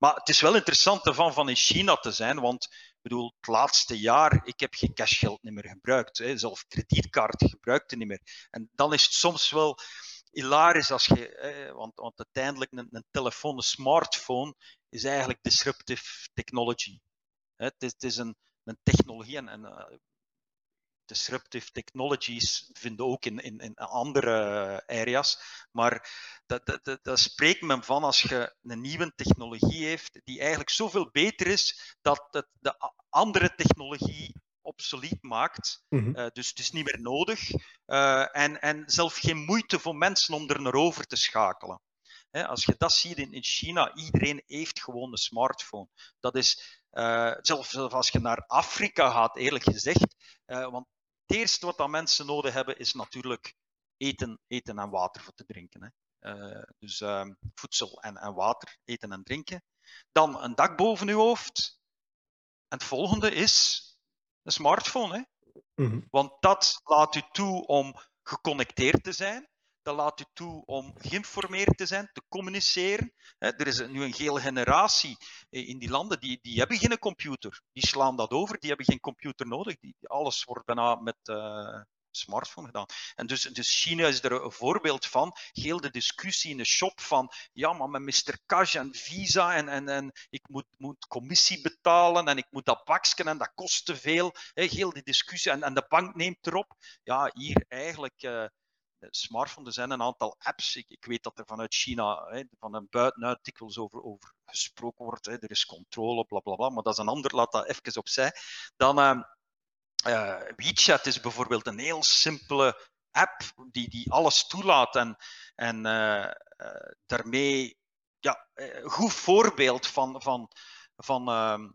maar het is wel interessant ervan van in China te zijn, want ik bedoel, het laatste jaar, ik heb geen cashgeld meer gebruikt. Hè. Zelf kredietkaart gebruikte niet meer. En dan is het soms wel hilarisch als je, want, want uiteindelijk een, een telefoon, een smartphone, is eigenlijk disruptive technology. Het, is, het is een, een technologie en, en uh, disruptive technologies vinden ook in, in, in andere areas. Maar dat, dat, dat, spreekt men van als je een nieuwe technologie heeft die eigenlijk zoveel beter is dat het de andere technologie obsolet maakt. Mm uh, dus het is niet meer nodig. Uh, en, en zelf geen moeite voor mensen om er naar over te schakelen. als je dat ziet in, in China, iedereen heeft gewoon een smartphone. Dat is, uh, zelfs als je naar Afrika gaat, eerlijk gezegd, want het eerste wat dat mensen nodig hebben is natuurlijk eten, eten en water voor te drinken. Hè. Dus uh, voedsel en, en, water, eten en drinken. Dan een dak boven uw hoofd. En het volgende is een smartphone. Hè. Mm -hmm. Want dat laat u toe om geconnecteerd te zijn. Dat laat u toe om geïnformeerd te zijn, te communiceren. Er is nu een gele generatie in die landen, die, die hebben geen computer. Die slaan dat over, die hebben geen computer nodig. Die, alles wordt bijna met uh, smartphone gedaan. En dus, dus China is er een voorbeeld van. Heel de discussie in de shop van, ja, maar met Mr. Cash en Visa en, en, en ik moet, moet commissie betalen en ik moet dat baksken en dat kost te veel. Heel die discussie en, en de bank neemt erop. Ja, hier eigenlijk... Uh, smartphone. Er zijn een aantal apps. Ik, ik weet dat er vanuit China hè, van een buitenuit dikwijls over, over gesproken wordt. Hè. Er is controle, bla bla bla. Maar dat is een ander, laat dat even opzij. Dan uh, uh, WeChat is bijvoorbeeld een heel simpele app die, die alles toelaat en, en uh, daarmee ja, een goed voorbeeld van, van, van ehm,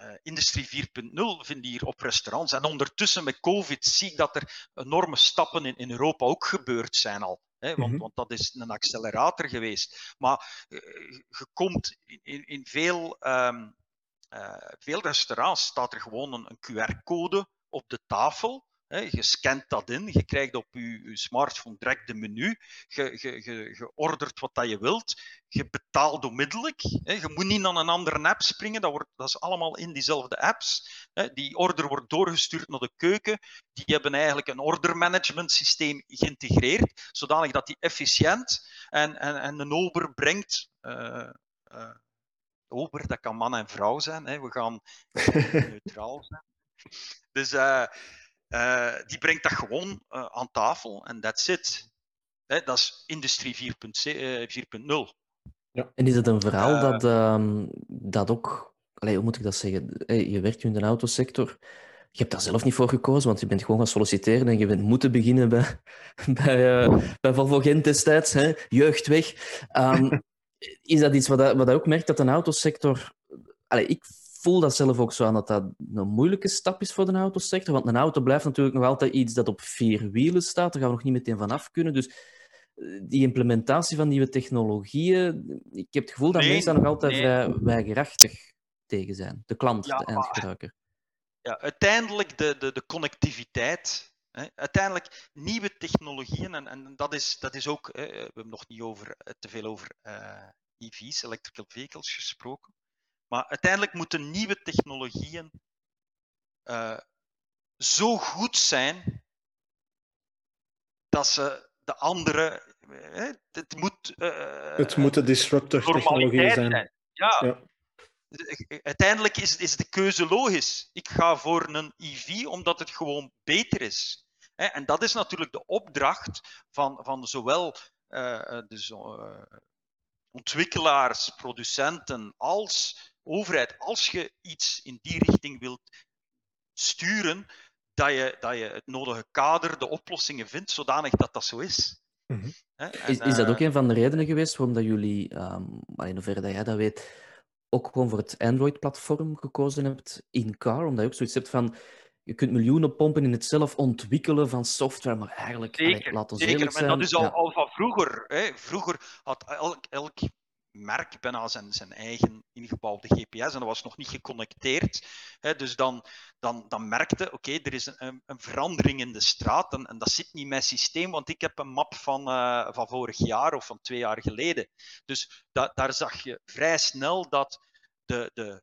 uh, Industrie 4.0 vinden hier op restaurants. En ondertussen met COVID zie ik dat er enorme stappen in, in Europa ook gebeurd zijn al. Hè, want, mm -hmm. want, dat is een accelerator geweest. Maar uh, je komt in, in veel, um, uh, veel restaurants staat er gewoon een, een QR-code op de tafel. Je scant dat in, je krijgt op je, je smartphone direct de menu, je, je, je, je, ordert wat dat je wilt, je betaalt onmiddellijk. Je moet niet naar een andere app springen, dat, wordt, dat is allemaal in diezelfde apps. Die order wordt doorgestuurd naar de keuken, die hebben eigenlijk een ordermanagement systeem geïntegreerd, zodanig dat die efficiënt en, en, en een ober brengt. Uh, uh, ober, dat kan man en vrouw zijn, hè. we gaan neutraal zijn. Dus uh, uh, die brengt dat gewoon uh, aan tafel en that's it. Hè, dat is industrie 4.0. Ja. En is het een verhaal dat, um, dat ook, allez, hoe moet ik dat zeggen? Je werkt nu in de autosector. Je hebt daar zelf niet voor gekozen, want je bent gewoon gaan solliciteren en je bent moeten beginnen bij, bij, bij Volvo Gent destijds, hè? jeugd weg. Um, is dat iets wat, wat ook merkt dat een autosector. Allez, ik voel dat zelf ook zo aan dat dat een moeilijke stap is voor de autosector. Want een auto blijft natuurlijk nog altijd iets dat op vier wielen staat. Daar gaan we nog niet meteen vanaf kunnen. Dus eh, die implementatie van nieuwe technologieën, ik heb het gevoel dat nee, mensen daar nog altijd nee. vrij weigerachtig tegen zijn. De klant, ja, de eindgebruiker. Ja, uiteindelijk de, de, de connectiviteit. Hè. Uiteindelijk nieuwe technologieën, en, en dat, is, dat is ook, hè, we hebben nog niet over, te veel over uh, EV's, electrical vehicles, gesproken. Maar uiteindelijk moeten nieuwe technologieën uh, zo goed zijn dat ze de andere. Uh, het moet. Uh, het moeten disruptive technologieën zijn. zijn. Ja. ja. Uiteindelijk is, is de keuze logisch. Ik ga voor een EV omdat het gewoon beter is. En dat is natuurlijk de opdracht van, van zowel dus, ontwikkelaars, producenten als overheid, als je iets in die richting wilt sturen, dat je, dat je het nodige kader, de oplossingen vindt, zodanig dat dat zo is. Mm -hmm. en, is, is, dat ook een van de redenen geweest waarom dat jullie, um, in hoeverre dat jij dat weet, ook gewoon voor het Android-platform gekozen hebt in car? Omdat je ook zoiets hebt van, je kunt miljoenen pompen in het zelf ontwikkelen van software, maar eigenlijk, zeker, allee, laat ons zeker. eerlijk zijn. Maar dat is al, ja. al van vroeger. Hè. Vroeger had elk, elk merk bijna zijn, zijn eigen ingebouwde GPS en dat was nog niet geconnecteerd. Hè, dus dan, dan, dan merkte, oké, er is een, een, verandering in de straat en, dat zit niet in mijn systeem, want ik heb een map van, uh, van vorig jaar of van twee jaar geleden. Dus da, daar zag je vrij snel dat de, de,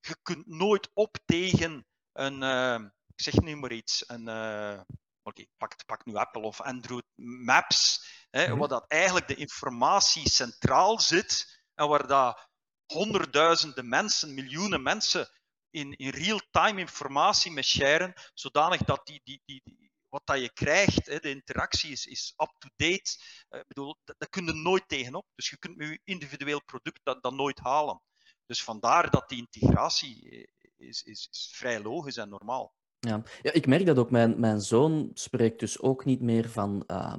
je kunt nooit op tegen een, uh, ik zeg nu maar iets, een, uh, oké, pak, pak nu Apple of Android Maps, hè, mm waar dat eigenlijk de informatie centraal zit en waar dat honderdduizenden mensen, miljoenen mensen in, in real-time informatie mee sharen, zodanig dat die, die, die, wat dat je krijgt, hè, de interactie is, is up-to-date. Uh, bedoel, dat, dat kun je nooit tegenop. Dus je kunt met je individueel product dat, dat nooit halen. Dus vandaar dat die integratie eh, is, is, is vrij logisch en normaal. Ja. ja, ik merk dat ook. Mijn, mijn zoon spreekt dus ook niet meer van uh,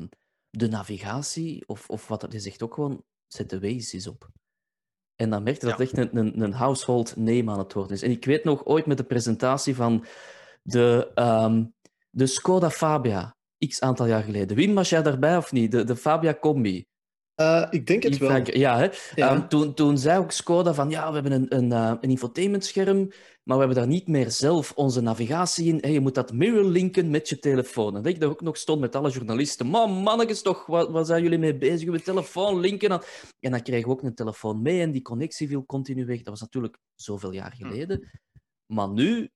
de navigatie of, of wat. Hij zegt ook gewoon, zet de Waze eens op. En dan merk je dat echt een, een, een household name aan het worden is. En ik weet nog ooit met de presentatie van de, um, de Skoda Fabia, x aantal jaar geleden. Wim, was jij daarbij of niet? De, de Fabia Combi. Uh, ik denk het wel. Ja, hè? Ja. Um, toen, toen zei ook Skoda van ja, we hebben een, een, uh, een infotainmentscherm, maar we hebben daar niet meer zelf onze navigatie in. Hey, je moet dat mirror linken met je telefoon. En dat ik daar ook nog stond met alle journalisten. Man, mannetjes toch, wat, wat zijn jullie mee bezig? Met telefoon linken. En dan kregen we ook een telefoon mee en die connectie viel continu weg. Dat was natuurlijk zoveel jaar hm. geleden. Maar nu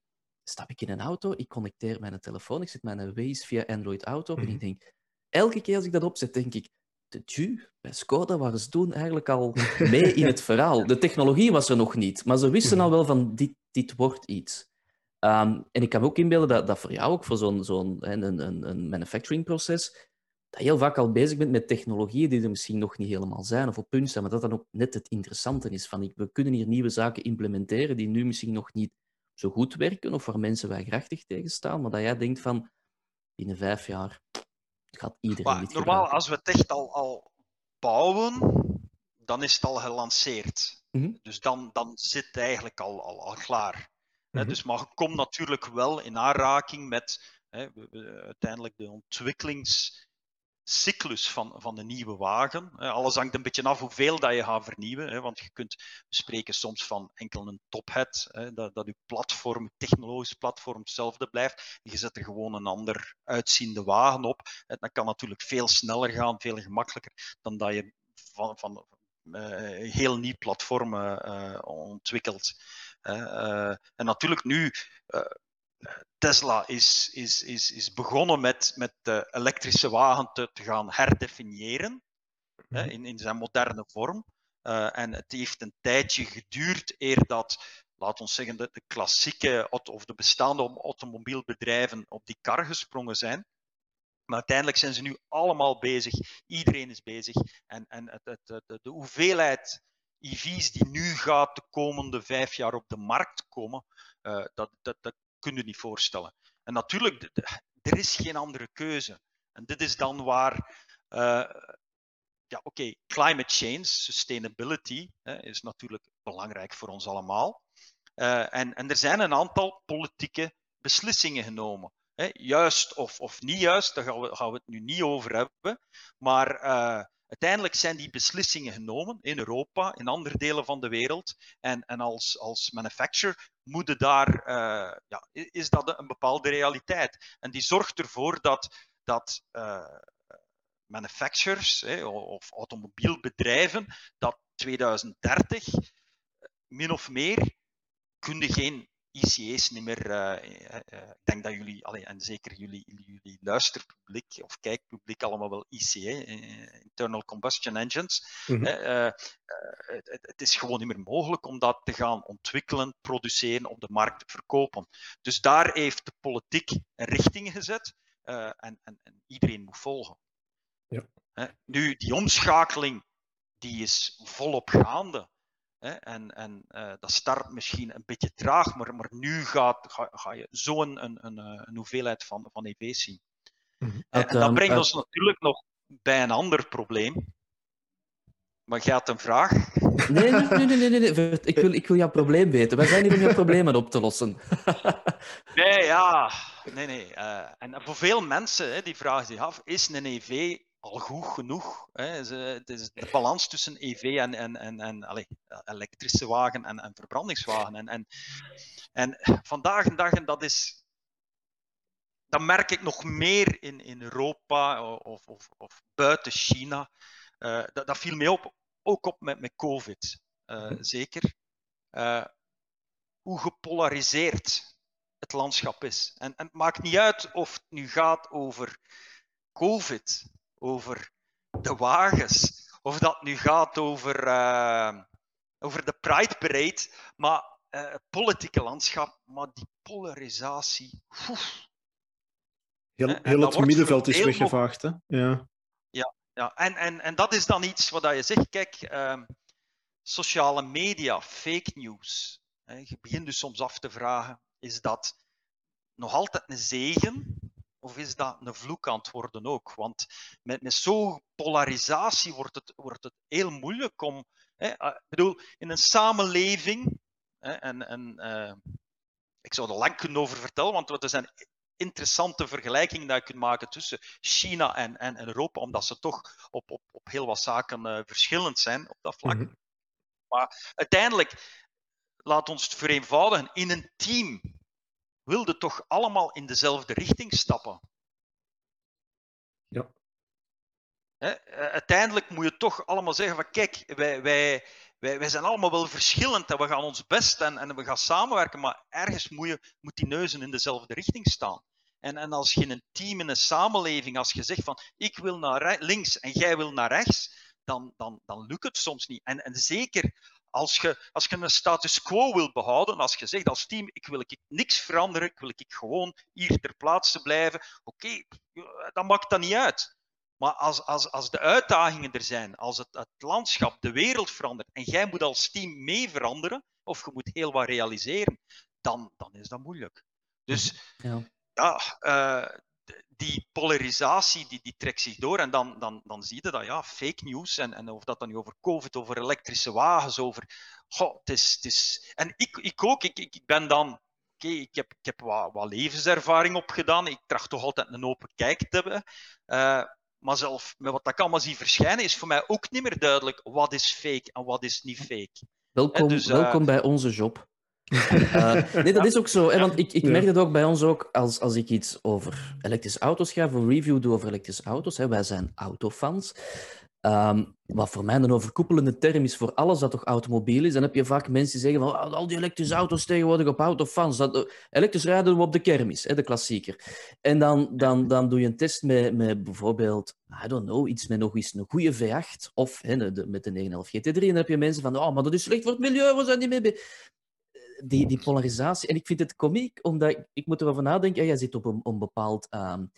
stap ik in een auto, ik connecteer mijn telefoon, ik zet mijn Waze via Android Auto op en hm. ik denk, elke keer als ik dat opzet, denk ik, de Ju, bij Skoda waren ze toen eigenlijk al mee in het verhaal. De technologie was er nog niet, maar ze wisten al wel van dit, dit wordt iets. Um, en ik kan me ook inbeelden dat, dat voor jou ook, voor zo'n zo'n een, een, een manufacturingproces, dat je heel vaak al bezig bent met technologieën die er misschien nog niet helemaal zijn of op punt zijn, maar dat dan ook net het interessante is van we kunnen hier nieuwe zaken implementeren die nu misschien nog niet zo goed werken of waar mensen weigerachtig tegen staan, maar dat jij denkt van binnen vijf jaar gaat iedereen maar, Normaal, als we het echt al, al bouwen, dan is het al gelanceerd. Mhm. Dus dan, dan zit het eigenlijk al, al, al klaar. Mm dus, maar je komt natuurlijk wel in aanraking met hè, uiteindelijk de ontwikkelings cyclus van, van de nieuwe wagen. Alles hangt een beetje af hoeveel dat je gaat vernieuwen. Want je kunt spreken soms van enkel een tophead, dat, dat je platform, technologisch platform hetzelfde blijft. Je zet er gewoon een ander uitziende wagen op. Dat kan natuurlijk veel sneller gaan, veel gemakkelijker dan dat je van, van uh, heel nieuw platform ontwikkelt. En natuurlijk nu Tesla is, is, is, is begonnen met, met de elektrische wagen te, te gaan herdefiniëren hè, mhm. in, in zijn moderne vorm. Uh, en het heeft een tijdje geduurd eer dat, laat ons zeggen, de, de klassieke of de bestaande automobielbedrijven op die kar gesprongen zijn. Maar uiteindelijk zijn ze nu allemaal bezig. Iedereen is bezig. En, en het, het, de, de hoeveelheid EV's die nu gaat de komende vijf jaar op de markt komen, uh, dat, dat, dat kun je niet voorstellen. En natuurlijk, er is geen andere keuze. En dit is dan waar, uh, ja oké, climate change, sustainability is natuurlijk belangrijk voor ons allemaal. Uh, en, en er zijn een aantal politieke beslissingen genomen. Juist of, of niet juist, daar gaan we, gaan we het nu niet over hebben. Maar uh, uiteindelijk zijn die beslissingen genomen in Europa, in andere delen van de wereld. En, en als, als manufacturer moeten daar, uh, ja, is dat een bepaalde realiteit. En die zorgt ervoor dat, dat uh, manufacturers of automobielbedrijven dat 2030 min of meer kunnen geen ICE's niet meer. Uh, ik denk dat jullie, allee, en zeker jullie, jullie luisterpubliek of kijkpubliek, allemaal wel ICE, Internal Combustion Engines. Mm -hmm. het, het, is gewoon niet meer mogelijk om dat te gaan ontwikkelen, produceren, op de markt verkopen. Dus daar heeft de politiek een richting gezet en, en, en, iedereen moet volgen. Ja. nu, die omschakeling die is volop gaande. En, en uh, dat start misschien een beetje traag, maar, maar nu gaat, ga, ga je zo'n een, een, eh, een, hoeveelheid van, van EV's zien. -hmm. En, en, dat brengt ons natuurlijk nog bij een ander probleem. Maar gaat een vraag? Nee, nee, nee, nee, nee, Ik, wil, ik wil jouw probleem weten. Wij zijn hier om jouw problemen op te lossen. nee, ja. Nee, nee. En voor veel mensen, hè, die vragen zich af, is een EV al goed genoeg. Hè. Het is de balans tussen EV en, en, en, en allez, elektrische wagen en, en verbrandingswagen. En, en, en vandaag de dag, en dat is, dat merk ik nog meer in, in Europa of, of, of buiten China. Uh, dat, dat, viel mij op, ook op met, met COVID, uh, zeker. Uh, hoe gepolariseerd het landschap is. En, en, het maakt niet uit of het nu gaat over COVID, over de wagens, of dat nu gaat over, uh, over de Pride Parade, maar uh, het politieke landschap, maar die polarisatie. Oef. Heel, heel het middenveld is weggevaagd, hè? Ja. Ja, ja. En, en, en dat is dan iets wat je zegt, kijk, uh, sociale media, fake news. Hè, je begint dus soms af te vragen, is dat nog altijd een zegen of is dat een vloek aan het worden ook? Want met, met zo'n polarisatie wordt het, wordt het heel moeilijk om. Hè, ah, ik bedoel, in een samenleving, hè, en, en uh, ik zou er lang kunnen over vertellen, want er zijn interessante vergelijkingen die je kunt maken tussen China en, en, Europa, omdat ze toch op, op, op heel wat zaken uh, verschillend zijn op dat vlak. Mm -hmm. Maar uiteindelijk, laat ons het vereenvoudigen, in een team wilden toch allemaal in dezelfde richting stappen. Ja. He, eh, uiteindelijk moet je toch allemaal zeggen van kijk, wij, wij, wij, wij zijn allemaal wel verschillend en we gaan ons best en, en we gaan samenwerken, maar ergens moet, je, moet die neuzen in dezelfde richting staan. En, en als je in een team, in een samenleving, als je zegt van ik wil naar links en jij wil naar rechts, dan, dan, dan lukt het soms niet. En, en zeker als je, als je een status quo wilt behouden, als je zegt als team, ik wil ik niks veranderen, ik wil ik gewoon hier ter plaatse blijven, oké, okay, dan maakt dat niet uit. Maar als, als, als de uitdagingen er zijn, als het, het landschap, de wereld verandert en jij moet als team mee veranderen, of je moet heel wat realiseren, dan, dan is dat moeilijk. Dus ja, ja uh, die polarisatie die, die trekt zich door en dan, dan, dan zie je dat, ja, fake news en, en of dat dan nu over COVID, over elektrische wagens, over... Goh, het is, het is... En ik, ik ook, ik, ik ben dan... Oké, okay, ik heb, ik heb wat, wat levenservaring opgedaan, ik tracht toch altijd een open kijk te hebben. Uh, maar zelf met wat ik allemaal zie verschijnen, is voor mij ook niet meer duidelijk wat is fake en wat is niet fake. Welkom, dus, uh... welkom bij onze job. Uh, nee, dat is ook zo. Hè, want ik, ik merk het ook bij ons ook als, als ik iets over elektrische auto's ga, een review doe over elektrische auto's. Hè, wij zijn autofans. Um, wat voor mij een overkoepelende term is voor alles dat toch automobiel is, dan heb je vaak mensen die zeggen van al die elektrische auto's tegenwoordig op autofans. Dat, elektrisch rijden we op de kermis, hè, de klassieker. En dan, dan, dan doe je een test met, met bijvoorbeeld, I don't know, iets met nog eens een goede V8 of hè, de, met de 911 GT3. En dan heb je mensen van, oh, maar dat is slecht voor het milieu, we zijn niet mee die, die polarisatie. En ik vind het komiek, omdat ik, moet erover nadenken. Ja, jij zit op een, bepaald, um,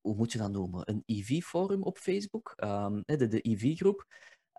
hoe moet je dat noemen? Een EV-forum op Facebook, um, de, de EV-groep.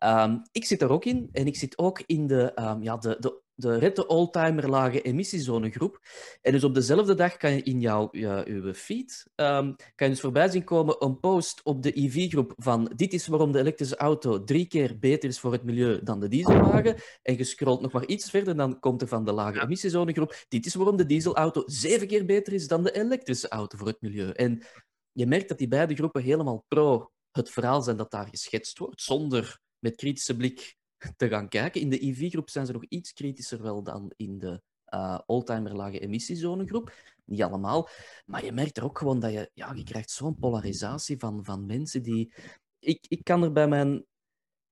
Um, ik zit er ook in en ik zit ook in de, ja, de, de de Rette Oldtimer Lage Emissiezonegroep. En dus op dezelfde dag kan je in jouw, uw feed um, kan je dus voorbij zien komen een post op de EV-groep van dit is waarom de elektrische auto drie keer beter is voor het milieu dan de dieselwagen. En je scrolt nog maar iets verder, dan komt er van de Lage Emissiezonegroep dit is waarom de dieselauto zeven keer beter is dan de elektrische auto voor het milieu. En je merkt dat die beide groepen helemaal pro het verhaal zijn dat daar geschetst wordt, zonder met kritische blik te gaan kijken. In de EV-groep zijn ze nog iets kritischer wel dan in de uh, oldtimer lage emissiezonegroep. Niet allemaal. Maar je merkt er ook gewoon dat je, ja, je krijgt zo'n polarisatie van, van mensen die... Ik, ik kan er bij mijn...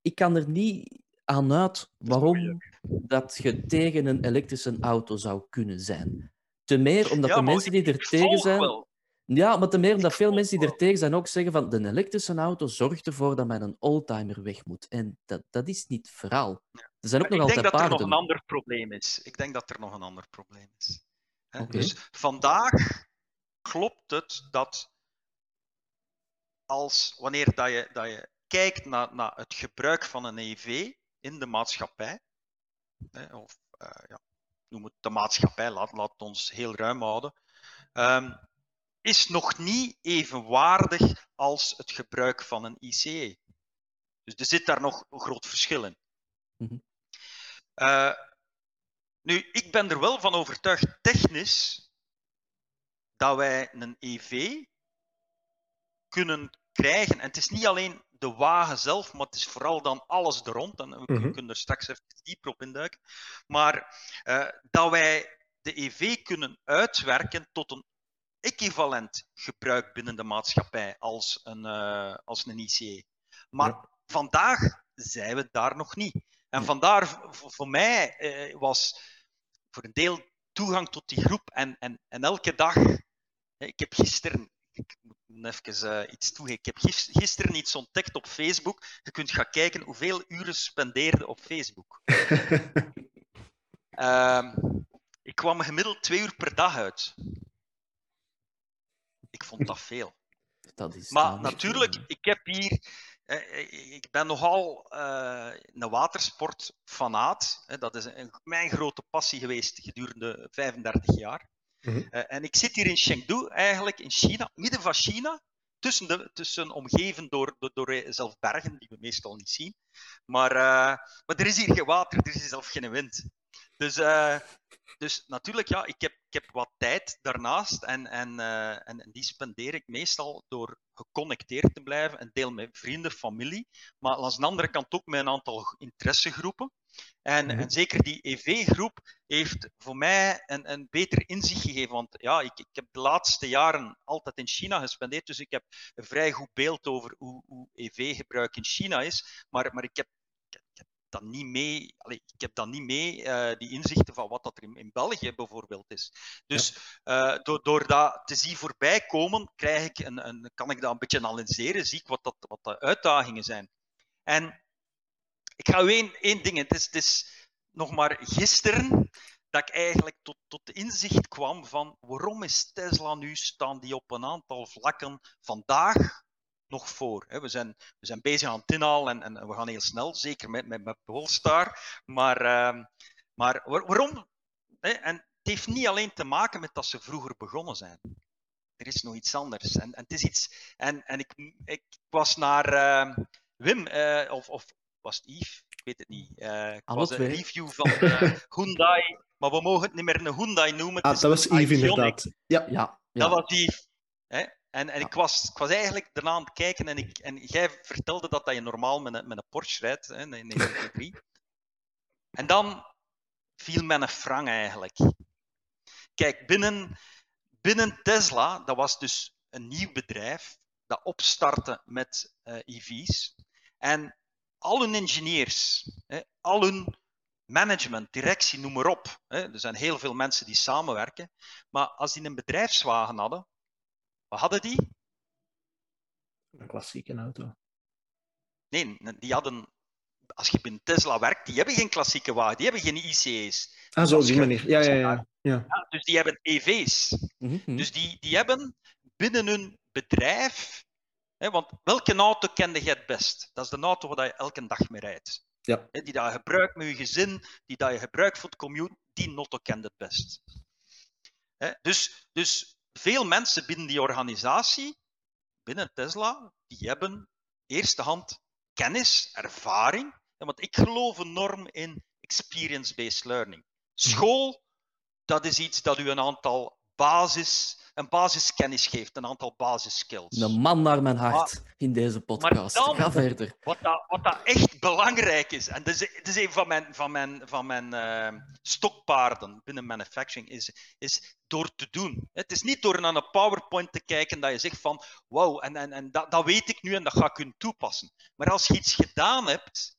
Ik kan er niet aan uit waarom dat je tegen een elektrische auto zou kunnen zijn. Te meer omdat de mensen die er tegen zijn... Ja, maar te meer omdat veel mensen die er tegen zijn ook zeggen van de elektrische auto zorgt ervoor dat men een oldtimer weg moet. En dat, dat is niet het verhaal. Er zijn ook nog ik altijd denk dat er nog een ander probleem is. Ik denk dat er nog een ander probleem is. Okay. Dus vandaag klopt het dat als wanneer dat je, dat je kijkt naar, naar het gebruik van een EV in de maatschappij, of uh, ja, noem het de maatschappij, laat, laat ons heel ruim houden, um, is nog niet evenwaardig als het gebruik van een ICE. Dus er zit daar nog een groot verschil in. Mm -hmm. uh, nu, ik ben er wel van overtuigd, technisch, dat wij een EV kunnen krijgen, en het is niet alleen de wagen zelf, maar het is vooral dan alles er rond, en we Mhm. kunnen er straks even dieper op induiken, maar eh, dat wij de EV kunnen uitwerken tot een equivalent gebruik binnen de maatschappij als een, eh, als een ICE. Maar Ja. vandaag zijn we daar nog niet. En vandaar voor mij eh, was voor een deel toegang tot die groep en, en, en elke dag. Ik heb gisteren, ik moet even eh, iets toegeven, ik heb gis- gisteren iets ontdekt op Facebook. Je kunt gaan kijken hoeveel uren spendeerde op Facebook. Ehm, ik kwam gemiddeld twee uur per dag uit. Ik vond dat veel. Dat is Maar natuurlijk, veel. ik heb hier. eh, Ik ben nogal eh, een watersportfanaat. hè. Dat is een, mijn grote passie geweest gedurende 35 jaar. Mhm. Eh, En ik zit hier in Chengdu, eigenlijk in China, midden van China. Tussen, de, tussen omgeven door, door, door eh, zelf bergen, die we meestal niet zien. Maar, eh, maar er is hier geen water, er is zelf geen wind. Dus, eh, dus natuurlijk, ja, ik heb, ik heb wat tijd daarnaast en, en, eh, en, en die spendeer ik meestal door geconnecteerd te blijven. Een deel met vrienden, familie, maar aan de andere kant ook met een aantal interessegroepen. En, Mhm. en zeker die EV-groep heeft voor mij een, een beter inzicht gegeven. Want ja, ik, ik heb de laatste jaren altijd in China gespendeerd, dus ik heb een vrij goed beeld over hoe, hoe EV-gebruik in China is. Maar, maar ik heb, ik heb, ik heb dat niet mee, allee, ik heb dat niet mee, eh, die inzichten van wat dat er in, in België bijvoorbeeld is. Dus eh, door, door dat te zien voorbij komen, krijg ik een, een, kan ik dat een beetje analyseren, zie ik wat, dat, wat de uitdagingen zijn. En ik ga u één, één ding, het is, het is nog maar gisteren dat ik eigenlijk tot, tot de inzicht kwam van waarom is Tesla nu, staan die op een aantal vlakken vandaag nog voor. Hè? We, zijn, we zijn bezig aan het inhalen en, en we gaan heel snel, zeker met, met, met Polestar. Maar, ehm, maar waar- waarom? Hè? En het heeft niet alleen te maken met dat ze vroeger begonnen zijn. Er is nog iets anders. En, en, het is iets, en, en ik, ik was naar ehm, Wim, eh, of, of was het Yves? Ik weet het niet. Eh ik was een review van eh, Hyundai, maar we mogen het niet meer een Hyundai noemen. Ah, dat was Yves inderdaad. Ja. Ja, ja. Dat was Yves. Hè? En, en Ja. ik, was, ik was eigenlijk daarna aan het kijken en, ik, en jij vertelde dat, dat je normaal met een, met een Porsche rijdt, hè, een 993. En dan viel mijn frank eigenlijk. Kijk, binnen, binnen Tesla, dat was dus een nieuw bedrijf dat opstartte met eh EV's. En al hun engineers, hè, al hun management, directie, noem maar op. Hè, er zijn heel veel mensen die samenwerken. Maar als die een bedrijfswagen hadden, wat hadden die? Een klassieke auto. Nee, die hadden. Als je binnen Tesla werkt, die hebben geen klassieke wagen, die hebben geen ICE's. Ah, zo die manier. Ja, ja, ja. ja. Ja, dus die hebben EV's. Mhm, mhm. Dus die, die hebben binnen hun bedrijf. Hè, want welke auto kende je het best? Dat is de auto waar je elke dag mee rijdt. Ja. Hè, die dat je gebruikt met je gezin, die dat je gebruikt voor het commute, die auto kent het best. Hè, dus, dus veel mensen binnen die organisatie, binnen Tesla, die hebben eerste hand kennis, ervaring. Want ik geloof enorm in experience-based learning. School, dat is iets dat u een aantal basis, een basiskennis geeft, een aantal basisskills. Een man naar mijn hart in deze podcast. dan- Ga verder. Wat dat, wat dat echt belangrijk is, en dat is, dat is een van mijn, van mijn, van mijn eh, stokpaarden binnen manufacturing, is, is door te doen. Het is niet door naar een PowerPoint te kijken dat je zegt van wauw, en, en, en dat, dat weet ik nu en dat ga ik kunnen toepassen. Maar als je iets gedaan hebt,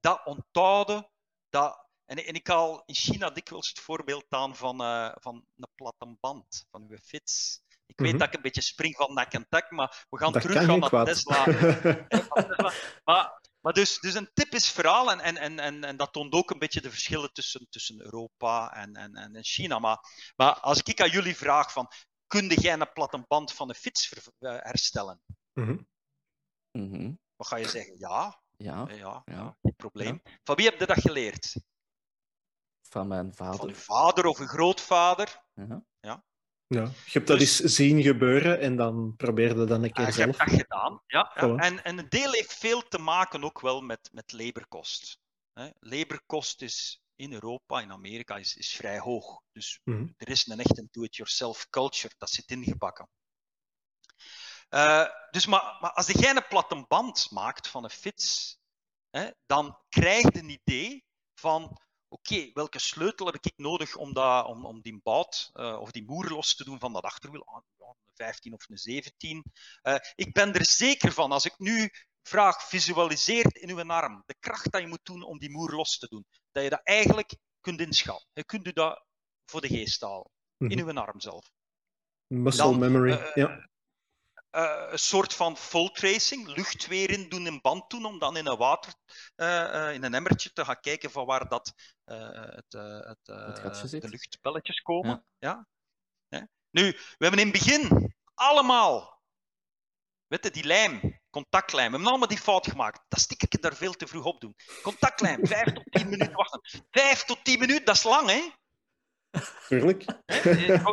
dat onthouden, dat... En, en ik haal in China dikwijls het voorbeeld aan van, eh, van een platte band, van uw fiets. Ik weet Mhm. dat ik een beetje spring van nek en tak, maar we gaan Dat teruggaan geen naar kwaad. Tesla. Maar, maar dus, dus een typisch verhaal, en, en, en, en, en dat toont ook een beetje de verschillen tussen, tussen Europa en, en, en China. Maar, maar als ik aan jullie vraag van, kun jij een platte band van een fiets ver- eh, herstellen? Mhm. Mhm. Wat ga je zeggen? Ja, Ja, ja, ja. ja, geen probleem. Van wie heb je dat geleerd? Van mijn Van vader. je vader of je grootvader? Ja. Ja. Je hebt dat Dus- eens zien gebeuren en dan probeerde dan een keer Ah, je hebt zelf. dat gedaan. Ja. En, en een deel heeft veel te maken ook wel met, met laborkost. Hè. Laborkost is in Europa, in Amerika, is, is vrij hoog. Dus Mhm. er is een echte do-it-yourself culture, dat zit ingebakken. Uh, dus maar, maar als jij een platte band maakt van een fiets, hè, dan krijg je een idee van oké, welke sleutel heb ik nodig om, dat, om, om die bout uh, of die moer los te doen van dat achterwiel? Ah, een 15 of een 17. Uh, ik ben er zeker van, als ik nu vraag, visualiseert in uw arm de kracht dat je moet doen om die moer los te doen, dat je dat eigenlijk kunt inschatten. Je kunt u dat voor de geest halen, in mhm. uw arm zelf. Muscle Dan, memory, uh, ja. Uh, een soort van full tracing, lucht weer in doen, een band doen, om dan in een water, uh, in een emmertje te gaan kijken van waar dat, het, het, de luchtbelletjes komen. Ja. ja. Nu, we hebben in het begin allemaal, weet je, die lijm, contactlijm, we hebben allemaal die fout gemaakt. Dat stik ik daar veel te vroeg op doen. Contactlijm, vijf tot tien minuten wachten. Vijf tot tien minuten, dat is lang, hè? Tuurlijk.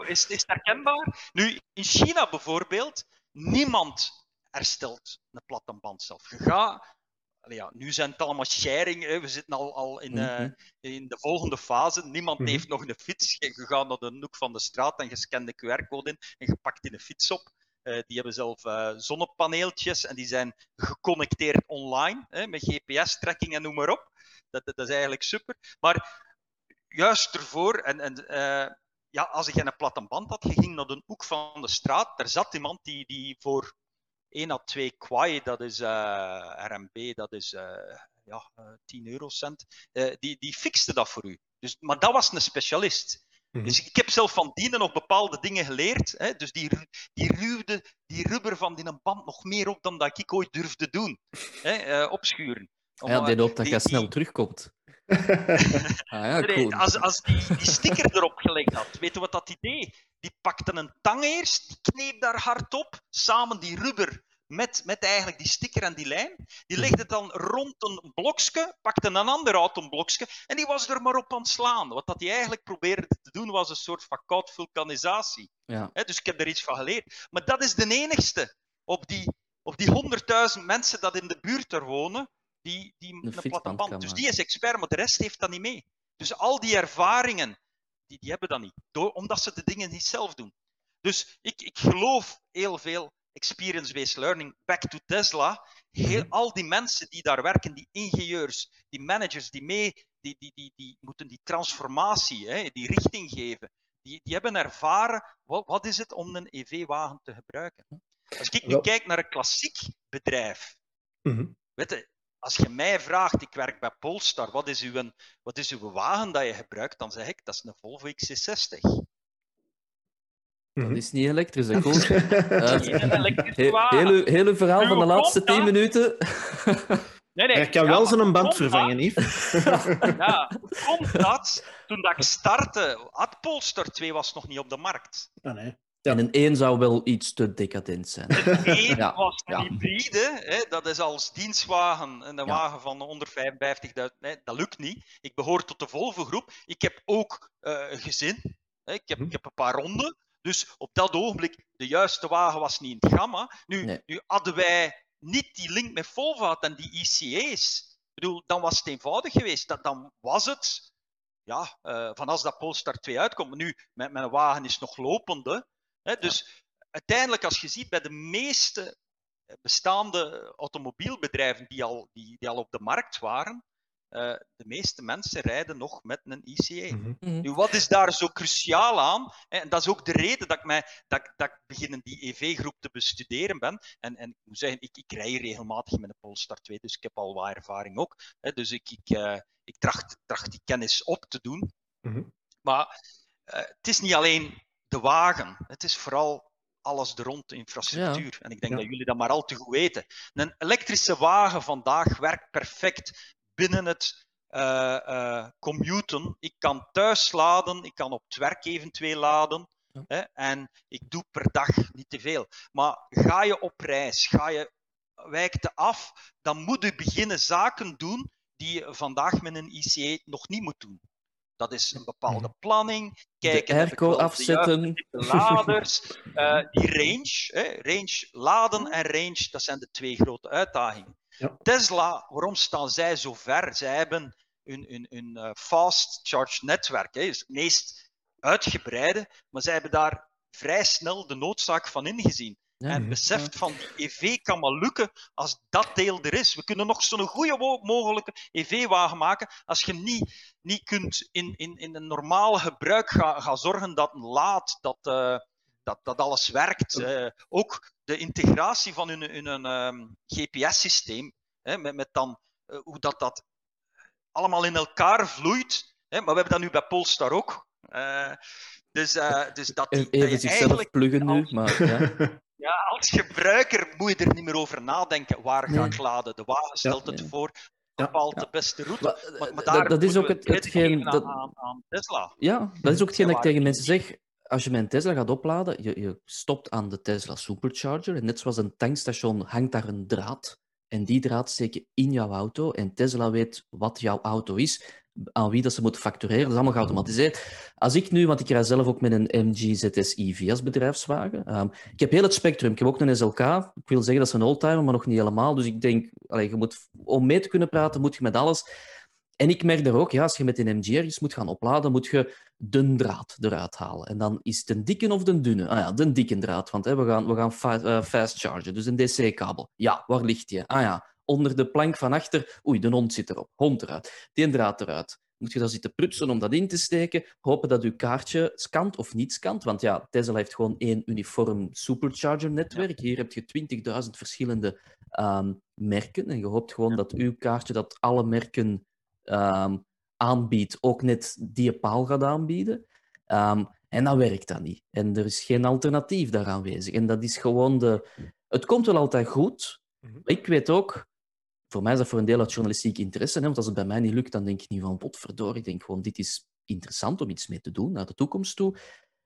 Is, is het herkenbaar? Nu, in China bijvoorbeeld, niemand herstelt een platte band zelf. Je gaat, ja, nu zijn het allemaal sharing, we zitten al, al in, uh, in de volgende fase. Niemand mhm. heeft nog een fiets. Je, gaat naar de hoek van de straat en je scant de QR-code in en je pakt in een fiets op. Uh, die hebben zelf uh, zonnepaneeltjes en die zijn geconnecteerd online hè, met GPS-tracking en noem maar op. Dat, dat, is eigenlijk super. Maar juist ervoor, en, en ja, als je een platte band had, je ging naar de hoek van de straat, daar zat iemand die, die voor 1 à 2 kwai, dat is uh, eh, RMB, dat is uh, ja, 10 eh, eurocent, uh, die, die fixte dat voor u. Dus, maar dat was een specialist. Mm -hmm. Dus ik heb zelf van dienen nog bepaalde dingen geleerd. Hè? Dus die, die ruwde die rubber van die band nog meer op dan dat ik ooit durfde doen. Hè? opschuren. Om, ja, die hoopt dat je snel terugkomt. Ah, ja, cool. als, als die, die sticker erop gelegd had, weet je wat dat idee? Die pakte een tang eerst, die kneep daar hard op, samen die rubber met, met eigenlijk die sticker en die lijm. Die legde dan rond een blokje, pakte een ander auto blokje en die was er maar op aan het slaan. Wat dat hij eigenlijk probeerde te doen was een soort van koud vulkanisatie. Ja. dus ik heb er iets van geleerd. Maar dat is de enigste op die, op die 100.000 mensen dat in de buurt er wonen, die, die een, een platte band. Dus die is expert, maar de rest heeft dat niet mee. Dus al die ervaringen, die, die hebben dat niet. Door, omdat ze de dingen niet zelf doen. Dus ik, ik geloof heel veel experience-based learning, back to Tesla. Heel, mhm. al die mensen die daar werken, die ingenieurs, die managers, die mee, die, die, die, die moeten die transformatie, hè, die richting geven. Die, die hebben ervaren, wat, wat is het om een EV-wagen te gebruiken. Als ik nu kijk naar een klassiek bedrijf, mm weet je, als je mij vraagt, ik werk bij Polestar, wat is, uw, wat is uw wagen dat je gebruikt? Dan zeg ik, dat is een Volvo XC60. Dat mhm. is niet elektrisch, hè, cool. uh, heel, heel verhaal van de laatste tien minuten. Nee, nee. Hij kan ja, wel zijn band vervangen, Yves. ja, komt dat? Toen dat ik startte, had Polestar 2 was nog niet op de markt. Ah, nee. Ja. En een 1 zou wel iets te decadent zijn. De 1 ja. was een hybride, hè, dat is als dienstwagen een wagen van onder 55.000. Nee, dat lukt niet. Ik behoor tot de Volvo-groep. Ik heb ook uh, een gezin. Hè. Ik, heb, hm. ik heb een paar ronden. Dus op dat ogenblik, de juiste wagen was niet in het gamma. Nu, nee. nu hadden wij niet die link met Volvo had en die ICE's. Ik bedoel, dan was het eenvoudig geweest. Dat, dan was het, ja, uh, van als dat Polestar 2 uitkomt. Nu, met mijn wagen is nog lopende dus uiteindelijk, als je ziet bij de meeste eh, bestaande automobielbedrijven die al, die, die al op de markt waren, uh, de meeste mensen rijden nog met een ICE. Mm -hmm. Nu, wat is daar zo cruciaal aan? En dat is ook de reden dat ik, mij, dat, dat ik beginnen die EV-groep te bestuderen ben. En, en ik moet zeggen, ik, ik rij regelmatig met een Polestar 2, dus ik heb al wat ervaring ook. Hè, dus ik, ik, uh, ik tracht, tracht die kennis op te doen. Mm -hmm. Maar uh, het is niet alleen de wagen. Het is vooral alles er rond, de infrastructuur. En ik denk dat jullie dat maar al te goed weten. Een elektrische wagen vandaag werkt perfect binnen het uh, uh, commuten. Ik kan thuis laden, ik kan op het werk eventueel laden. Hè, en ik doe per dag niet te veel. Maar ga je op reis, ga je wijkte af, dan moet je beginnen zaken doen die je vandaag met een ICE nog niet moet doen. Dat is een bepaalde mhm. planning. Kijken de airco afzetten. De laders. Uh, die range, hè, range laden en range, dat zijn de twee grote uitdagingen. Ja. Tesla, waarom staan zij zo ver? Zij hebben een, een, een fast charge netwerk, hè, is het meest uitgebreide, maar zij hebben daar vrij snel de noodzaak van ingezien. En beseft van die EV kan maar lukken als dat deel er is. We kunnen nog zo'n goede mogelijke EV-wagen maken als je niet, niet kunt in, in, in een normaal gebruik gaan, gaan zorgen dat een laad, dat, uh, dat, dat alles werkt. Uh, ook de integratie van hun, hun um, ehm, GPS-systeem, met, met dan uh, hoe dat, dat allemaal in elkaar vloeit. Hè, maar we hebben dat nu bij Polestar ook. dus, dus dat die, Even dat zichzelf pluggen nu, maar ja. Ja, als gebruiker moet je er niet meer over nadenken. Waar ga ik laden? De wagen stelt het voor, bepaalt de beste route. Maar, maar, daar dat, is ook het, hetgeen dat, aan, aan, Tesla. Ja, dat is ook hetgeen dat ik tegen mensen zeg. Als je mijn Tesla gaat opladen, je, je stopt aan de Tesla Supercharger. En net zoals een tankstation hangt daar een draad. En die draad steek je in jouw auto. En Tesla weet wat jouw auto is aan wie dat ze moeten factureren. Dat is allemaal geautomatiseerd. Als ik nu, want ik rij zelf ook met een MG ZS EV als bedrijfswagen. Um, ik heb heel het spectrum. Ik heb ook een SLK. Ik wil zeggen dat is een oldtimer, maar nog niet helemaal. Dus ik denk, allez, je moet, om mee te kunnen praten, moet je met alles. En ik merk er ook, ja, als je met een MG ergens moet gaan opladen, moet je de draad eruit halen. En dan is het een dikke of de dunne? Ah ja, de dikke draad, want hè, we gaan, we gaan uh, fast chargen, dus een DC-kabel. Ja, waar ligt die? Ah ja, onder de plank van achter. Oei, de hond zit erop. Hond eruit. Die draad eruit. Moet je dan zitten prutsen om dat in te steken. Hopen dat je kaartje scant of niet scant. Want ja, Tesla heeft gewoon één uniform supercharger-netwerk. Hier heb je 20.000 verschillende um, merken. En je hoopt gewoon dat uw kaartje dat alle merken um, aanbiedt, ook net die paal gaat aanbieden. Um, en dan werkt dat niet. En er is geen alternatief daar aanwezig. En dat is gewoon de... Het komt wel altijd goed. Mhm. Ik weet ook, voor mij is dat voor een deel uit journalistiek interesse. Hè? Want als het bij mij niet lukt, dan denk ik niet van, potverdorie, ik denk gewoon, dit is interessant om iets mee te doen naar de toekomst toe.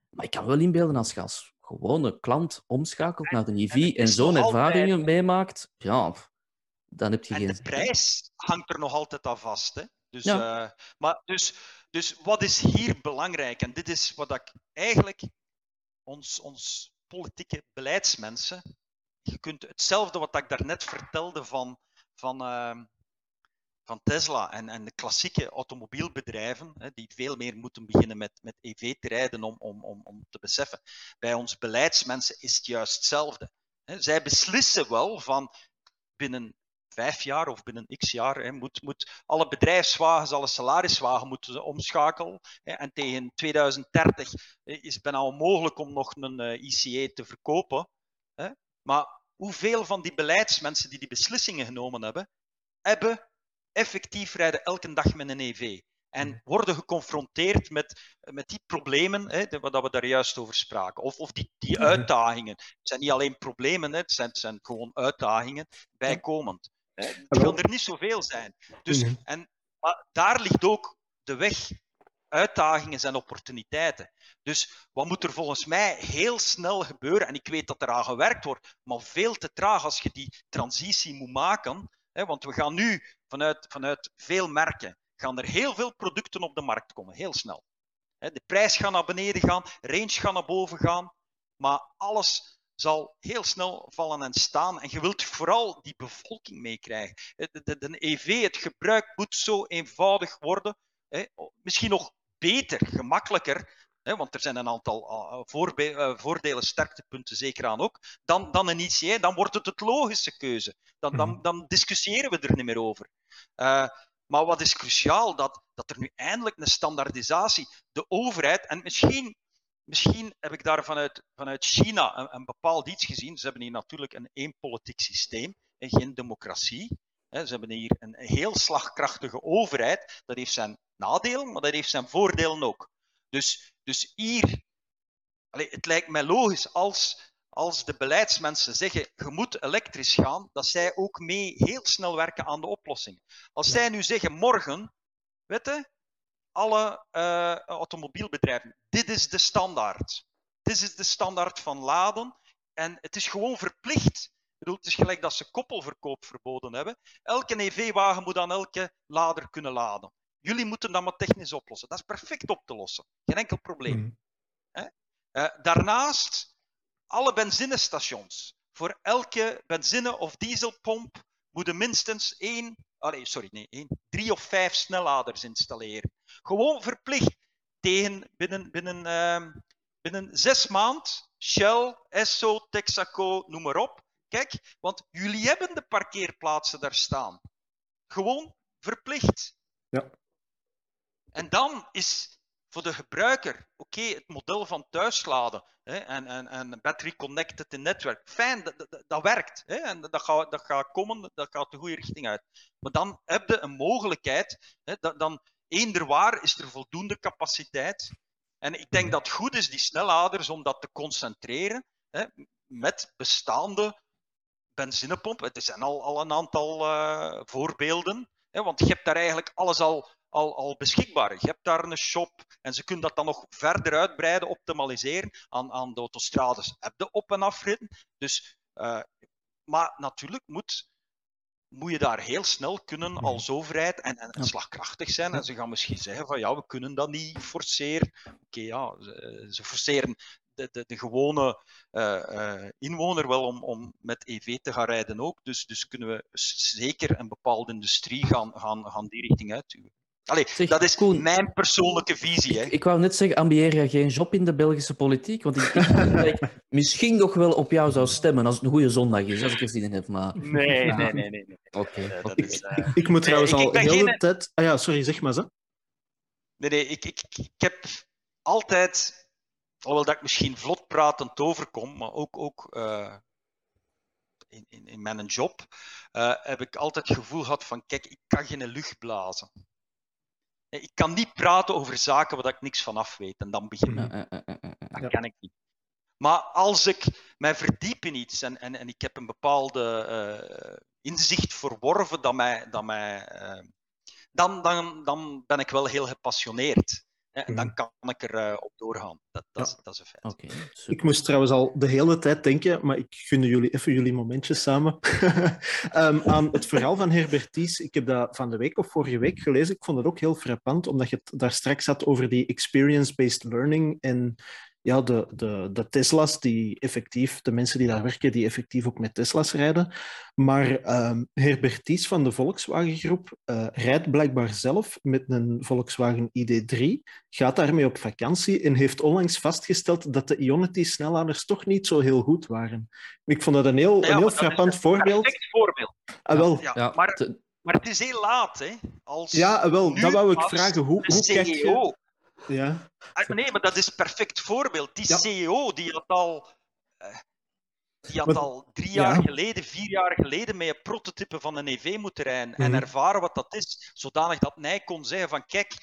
Maar ik kan wel inbeelden als je als gewone klant omschakelt naar de EV en, zo'n ervaringen meemaakt, ja, dan heb je en geen... de prijs hangt er nog altijd aan vast. Hè? Dus, ja. uh, maar dus, dus wat is hier belangrijk? En dit is wat ik eigenlijk ons, ons politieke beleidsmensen. Je kunt hetzelfde wat ik daarnet vertelde van van, uh, van Tesla en, en de klassieke automobielbedrijven, hè, die veel meer moeten beginnen met, met EV te rijden om, om, om, om te beseffen. Bij onze beleidsmensen is het juist hetzelfde. Zij beslissen wel van binnen vijf jaar of binnen x jaar hè, moet, moet alle bedrijfswagens, alle salariswagen moeten omschakelen. Hè, en tegen 2030 is het bijna onmogelijk om nog een eh, ICE te verkopen. Hè. Maar hoeveel van die beleidsmensen die die beslissingen genomen hebben, hebben effectief rijden elke dag met een EV. En mm. worden geconfronteerd met, met die problemen, hè, wat we daar juist over spraken. Of, of die, die mm-hmm. uitdagingen. Het zijn niet alleen problemen, hè, het, zijn, het zijn gewoon uitdagingen bijkomend. Hè. Het kan er niet zoveel zijn. Dus, mm-hmm. en, maar daar ligt ook de weg uitdagingen zijn opportuniteiten. Dus wat moet er volgens mij heel snel gebeuren? En ik weet dat er aan gewerkt wordt, maar veel te traag als je die transitie moet maken. Hè, want we gaan nu vanuit, vanuit veel merken, gaan er heel veel producten op de markt komen, heel snel. De prijs gaat naar beneden gaan, range gaat naar boven gaan, maar alles zal heel snel vallen en staan. En je wilt vooral die bevolking meekrijgen. De, EV, het gebruik moet zo eenvoudig worden. Misschien nog beter, gemakkelijker, hè, want er zijn een aantal uh, uh, voordelen, sterktepunten zeker aan ook, dan, dan een ICE, dan wordt het het logische keuze. Dan, dan, mhm. dan discussiëren we er niet meer over. Uh, maar wat is cruciaal, dat, dat er nu eindelijk een standaardisatie, de overheid, en misschien, misschien heb ik daar vanuit, vanuit China een, een bepaald iets gezien. Ze hebben hier natuurlijk een één politiek systeem en geen democratie. Ze hebben hier een heel slagkrachtige overheid. Dat heeft zijn nadelen, maar dat heeft zijn voordelen ook. Dus, dus hier, allez, het lijkt mij logisch als, als de beleidsmensen zeggen, je moet elektrisch gaan, dat zij ook mee heel snel werken aan de oplossing. Als zij nu zeggen, morgen, weet je, alle uh, automobielbedrijven, dit is de standaard. Dit is de standaard van laden. En het is gewoon verplicht. Ik bedoel, het is gelijk dat ze koppelverkoop verboden hebben. Elke EV-wagen moet aan elke lader kunnen laden. Jullie moeten dat maar technisch oplossen. Dat is perfect op te lossen. Geen enkel probleem. Mm. Uh, daarnaast, alle benzinestations. Voor elke benzine- of dieselpomp moeten minstens één, allez, sorry, nee, één, drie of vijf snelladers installeren. Gewoon verplicht tegen binnen, binnen uh, binnen zes maand, Shell, Esso, Texaco, noem maar op. Kijk, want jullie hebben de parkeerplaatsen daar staan. Gewoon verplicht. Ja. En dan is voor de gebruiker, oké, het model van thuisladen hè, en, en, en battery connected in netwerk, fijn, dat, dat, dat werkt. Hè, en dat gaat, dat gaat komen, dat gaat de goede richting uit. Maar dan heb je een mogelijkheid, hè, dat, dan eender waar is er voldoende capaciteit. En ik denk dat het goed is, die snelladers, om dat te concentreren hè, met bestaande benzinepompen. Er zijn al, al een aantal uh, voorbeelden, hè, want je hebt daar eigenlijk alles al al, al beschikbaar. Je hebt daar een shop en ze kunnen dat dan nog verder uitbreiden, optimaliseren. Aan, aan de autostrades heb je op- en afritten. Dus, uh, maar natuurlijk moet, moet je daar heel snel kunnen als overheid en, en, slagkrachtig zijn. En ze gaan misschien zeggen van ja, we kunnen dat niet forceren. Oké, ja, ze, ze forceren de, de, de gewone uh, uh, inwoner wel om, om met EV te gaan rijden ook. Dus, dus kunnen we zeker een bepaalde industrie gaan, gaan, gaan die richting uitduwen. Allee, zeg, dat is Koen, mijn persoonlijke visie. Hè. Ik, ik wou net zeggen, ambieer je geen job in de Belgische politiek? Want ik denk dat ik misschien nog wel op jou zou stemmen als het een goede zondag is, als ik er zin in heb. Maar... Nee, ja. nee, nee. nee, nee. Oké. Okay, uh, ik, uh... ik, moet trouwens nee, al de hele geen... tijd... Ah ja, sorry, zeg maar zo. Nee, nee, ik, ik, ik heb altijd, alhoewel dat ik misschien vlot pratend overkom, maar ook, ook uh, in, in, in mijn job, uh, heb ik altijd het gevoel gehad van, kijk, ik kan geen lucht blazen. Ik kan niet praten over zaken waar ik niks van af weet en dan beginnen. Dat kan ik niet. Maar als ik mij verdiep in iets en, en, en ik heb een bepaalde uh, inzicht verworven dat mij, dat mij uh, dan, dan, dan ben ik wel heel gepassioneerd. En dan kan ik er uh, op doorgaan. Dat, dat, ja. is, dat is een feit. Okay, ik moest trouwens al de hele tijd denken, maar ik gunde jullie even jullie momentjes samen, um, aan het verhaal van Herberties. Ik heb dat van de week of vorige week gelezen. Ik vond het ook heel frappant, omdat je het daar straks had over die experience-based learning en ja, de, de, de Tesla's, die effectief, de mensen die daar werken, die effectief ook met Tesla's rijden. Maar um, Herberties van de Volkswagen Groep uh, rijdt blijkbaar zelf met een Volkswagen ID3, gaat daarmee op vakantie en heeft onlangs vastgesteld dat de Ionity-snelladers toch niet zo heel goed waren. Ik vond dat een heel, ja, een heel frappant voorbeeld. Een voorbeeld. Ah, wel. Ja, ja. Maar, maar het is heel laat, hè? Als ja, wel, dat wou ik vragen. Hoe, hoe kijk je... Ja. Nee, maar dat is een perfect voorbeeld. Die ja. CEO die had al, uh, die had maar, al drie jaar ja. geleden, vier jaar geleden met een prototype van een EV moeten rijden mm -hmm. en ervaren wat dat is, zodanig dat hij kon zeggen van kijk,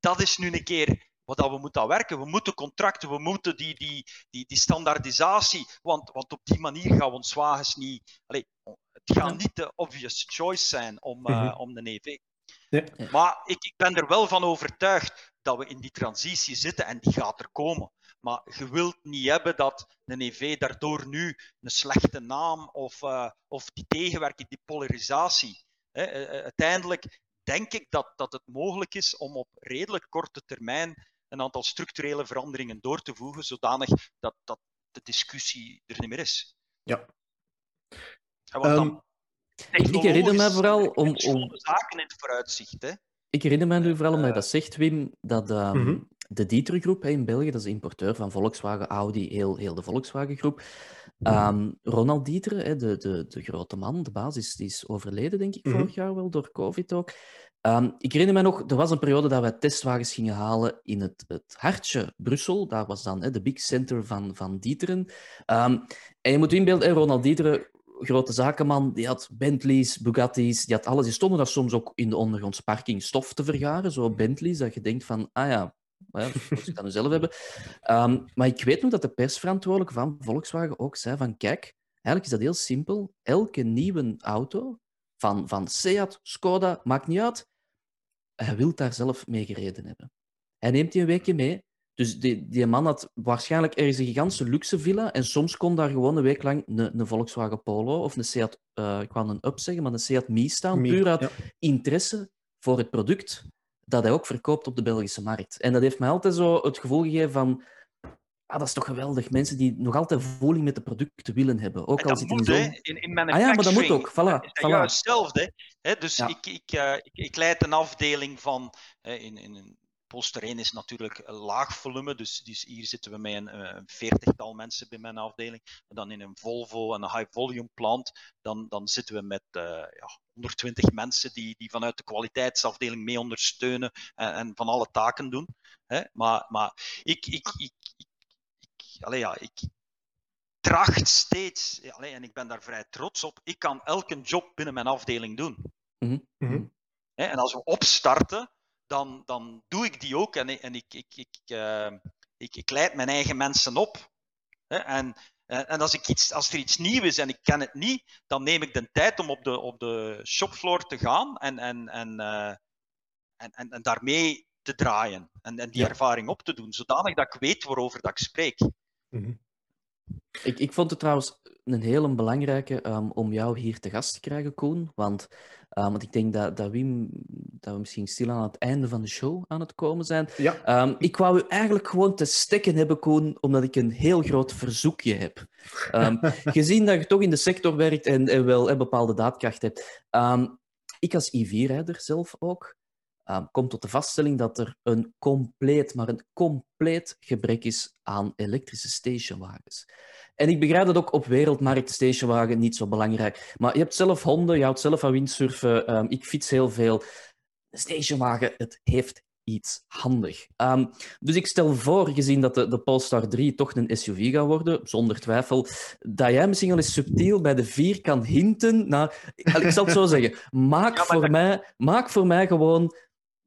dat is nu een keer wat dat we moeten werken. We moeten contracten, we moeten die, die, die, die standaardisatie, want, want op die manier gaan we ons wagens niet... Allez, het gaat niet de obvious choice zijn om, mm -hmm. om een EV. Ja. Maar ik, ik ben er wel van overtuigd dat we in die transitie zitten en die gaat er komen. Maar je wilt niet hebben dat een EV daardoor nu een slechte naam of, uh, of die tegenwerking, die polarisatie. Hè, uh, uiteindelijk denk ik dat, dat het mogelijk is om op redelijk korte termijn een aantal structurele veranderingen door te voegen, zodanig dat, dat de discussie er niet meer is. Ja. En want dan, um, ik herinner me vooral om, om... zaken in het vooruitzicht. Hè? Ik herinner me nu vooral omdat je dat zegt, Wim, dat um, mm -hmm. de Dieter Groep in België, dat is de importeur van Volkswagen, Audi, heel, heel de Volkswagen Groep. Um, Ronald Dieter, hè, de, de, de grote man, de basis, die is overleden, denk ik, mm -hmm. vorig jaar wel, door COVID ook. Um, ik herinner me nog, er was een periode dat wij testwagens gingen halen in het, het hartje Brussel. Daar was dan hè, de big center van, van Dieteren. Um, en je moet inbeelden, Ronald Dieteren, grote zakenman, die had Bentleys, Bugatti's, die had alles. Die stonden daar soms ook in de ondergrondse parking stof te vergaren, zo Bentleys, dat je denkt van, ah ja, ja dat ik dat nu zelf hebben. Um, maar ik weet nog dat de persverantwoordelijke van Volkswagen ook zei van, kijk, eigenlijk is dat heel simpel. Elke nieuwe auto, van, van Seat, Skoda, maakt niet uit, hij wil daar zelf mee gereden hebben. Hij neemt die een weekje mee, dus die, die man had waarschijnlijk ergens een gigantische luxe villa en soms kon daar gewoon een week lang een, een Volkswagen Polo of een Seat, uh, ik wou een Up zeggen, maar een Seat Mii staan, Mii, puur uit ja. interesse voor het product dat hij ook verkoopt op de Belgische markt. En dat heeft mij altijd zo het gevoel gegeven van ah, dat is toch geweldig. Mensen die nog altijd voeling met de producten willen hebben. Ook al zit moet, in hè, in, in Ah ja, maar dat moet ook. Voilà, is dat voilà. juist hetzelfde. Hè? Dus Ja. ik, ik, uh, ik, ik leid een afdeling van, uh, in, in, Polster 1 is natuurlijk een laag volume, dus, dus hier zitten we met een, een veertigtal mensen bij mijn afdeling. dan in een Volvo en een high volume plant, dan, dan zitten we met uh, ja, 120 mensen die, die vanuit de kwaliteitsafdeling mee ondersteunen en, en van alle taken doen. Hè? Maar, maar ik, ik, ik, ik, ik, allez, ja, ik tracht steeds, allez, en ik ben daar vrij trots op, ik kan elke job binnen mijn afdeling doen. Mm -hmm. En als we opstarten, dan, dan doe ik die ook en, en ik, ik, ik, uh, ik, ik leid mijn eigen mensen op. En, en als, ik iets, als er iets nieuws is en ik ken het niet, dan neem ik de tijd om op de, op de shopfloor te gaan en, en, en, uh, en, en, en, daarmee te draaien en, en die ja. ervaring op te doen, zodanig dat ik weet waarover dat ik spreek. Mm -hmm. Ik, ik vond het trouwens een hele belangrijke um, om jou hier te gast te krijgen, Koen. Want, um, want ik denk dat, dat, Wim, dat we misschien stil aan het einde van de show aan het komen zijn. Ja. Um, ik wou u eigenlijk gewoon te stekken hebben, Koen, omdat ik een heel groot verzoekje heb. gezien dat je toch in de sector werkt en, en wel een bepaalde daadkracht hebt. ik als IV-rijder zelf ook, um, kom tot de vaststelling dat er een compleet, maar een compleet gebrek is aan elektrische stationwagens. En ik begrijp dat ook op wereldmarkt stationwagen niet zo belangrijk. Maar je hebt zelf honden, je houdt zelf van windsurfen, um, ik fiets heel veel. Een stationwagen, het heeft iets handig. Um, dus ik stel voor, gezien dat de, de Polestar 3 toch een SUV gaat worden, zonder twijfel, dat jij misschien al eens subtiel bij de 4 kan hinten naar... Ik zal het zo zeggen. Maak, ja, voor, dat... mij, maak voor mij gewoon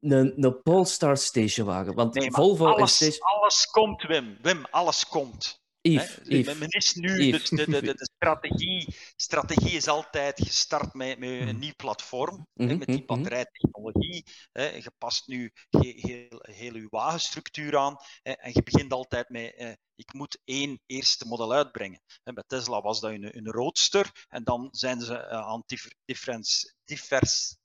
een, een Polestar stationwagen. Want nee, Volvo alles, station... alles komt, Wim. Wim, alles komt. Yves, He? Yves, Men is nu, Yves. de, de, de, de, strategie, strategie is altijd gestart met, met Mhm. een nieuw platform, Mhm, hè, met die mhm. batterijtechnologie. Hè. Je past nu he- heel, heel je wagenstructuur aan hè, en je begint altijd met eh, ik moet één eerste model uitbrengen. Bij Tesla was dat een, een roadster en dan zijn ze eh, aan divers,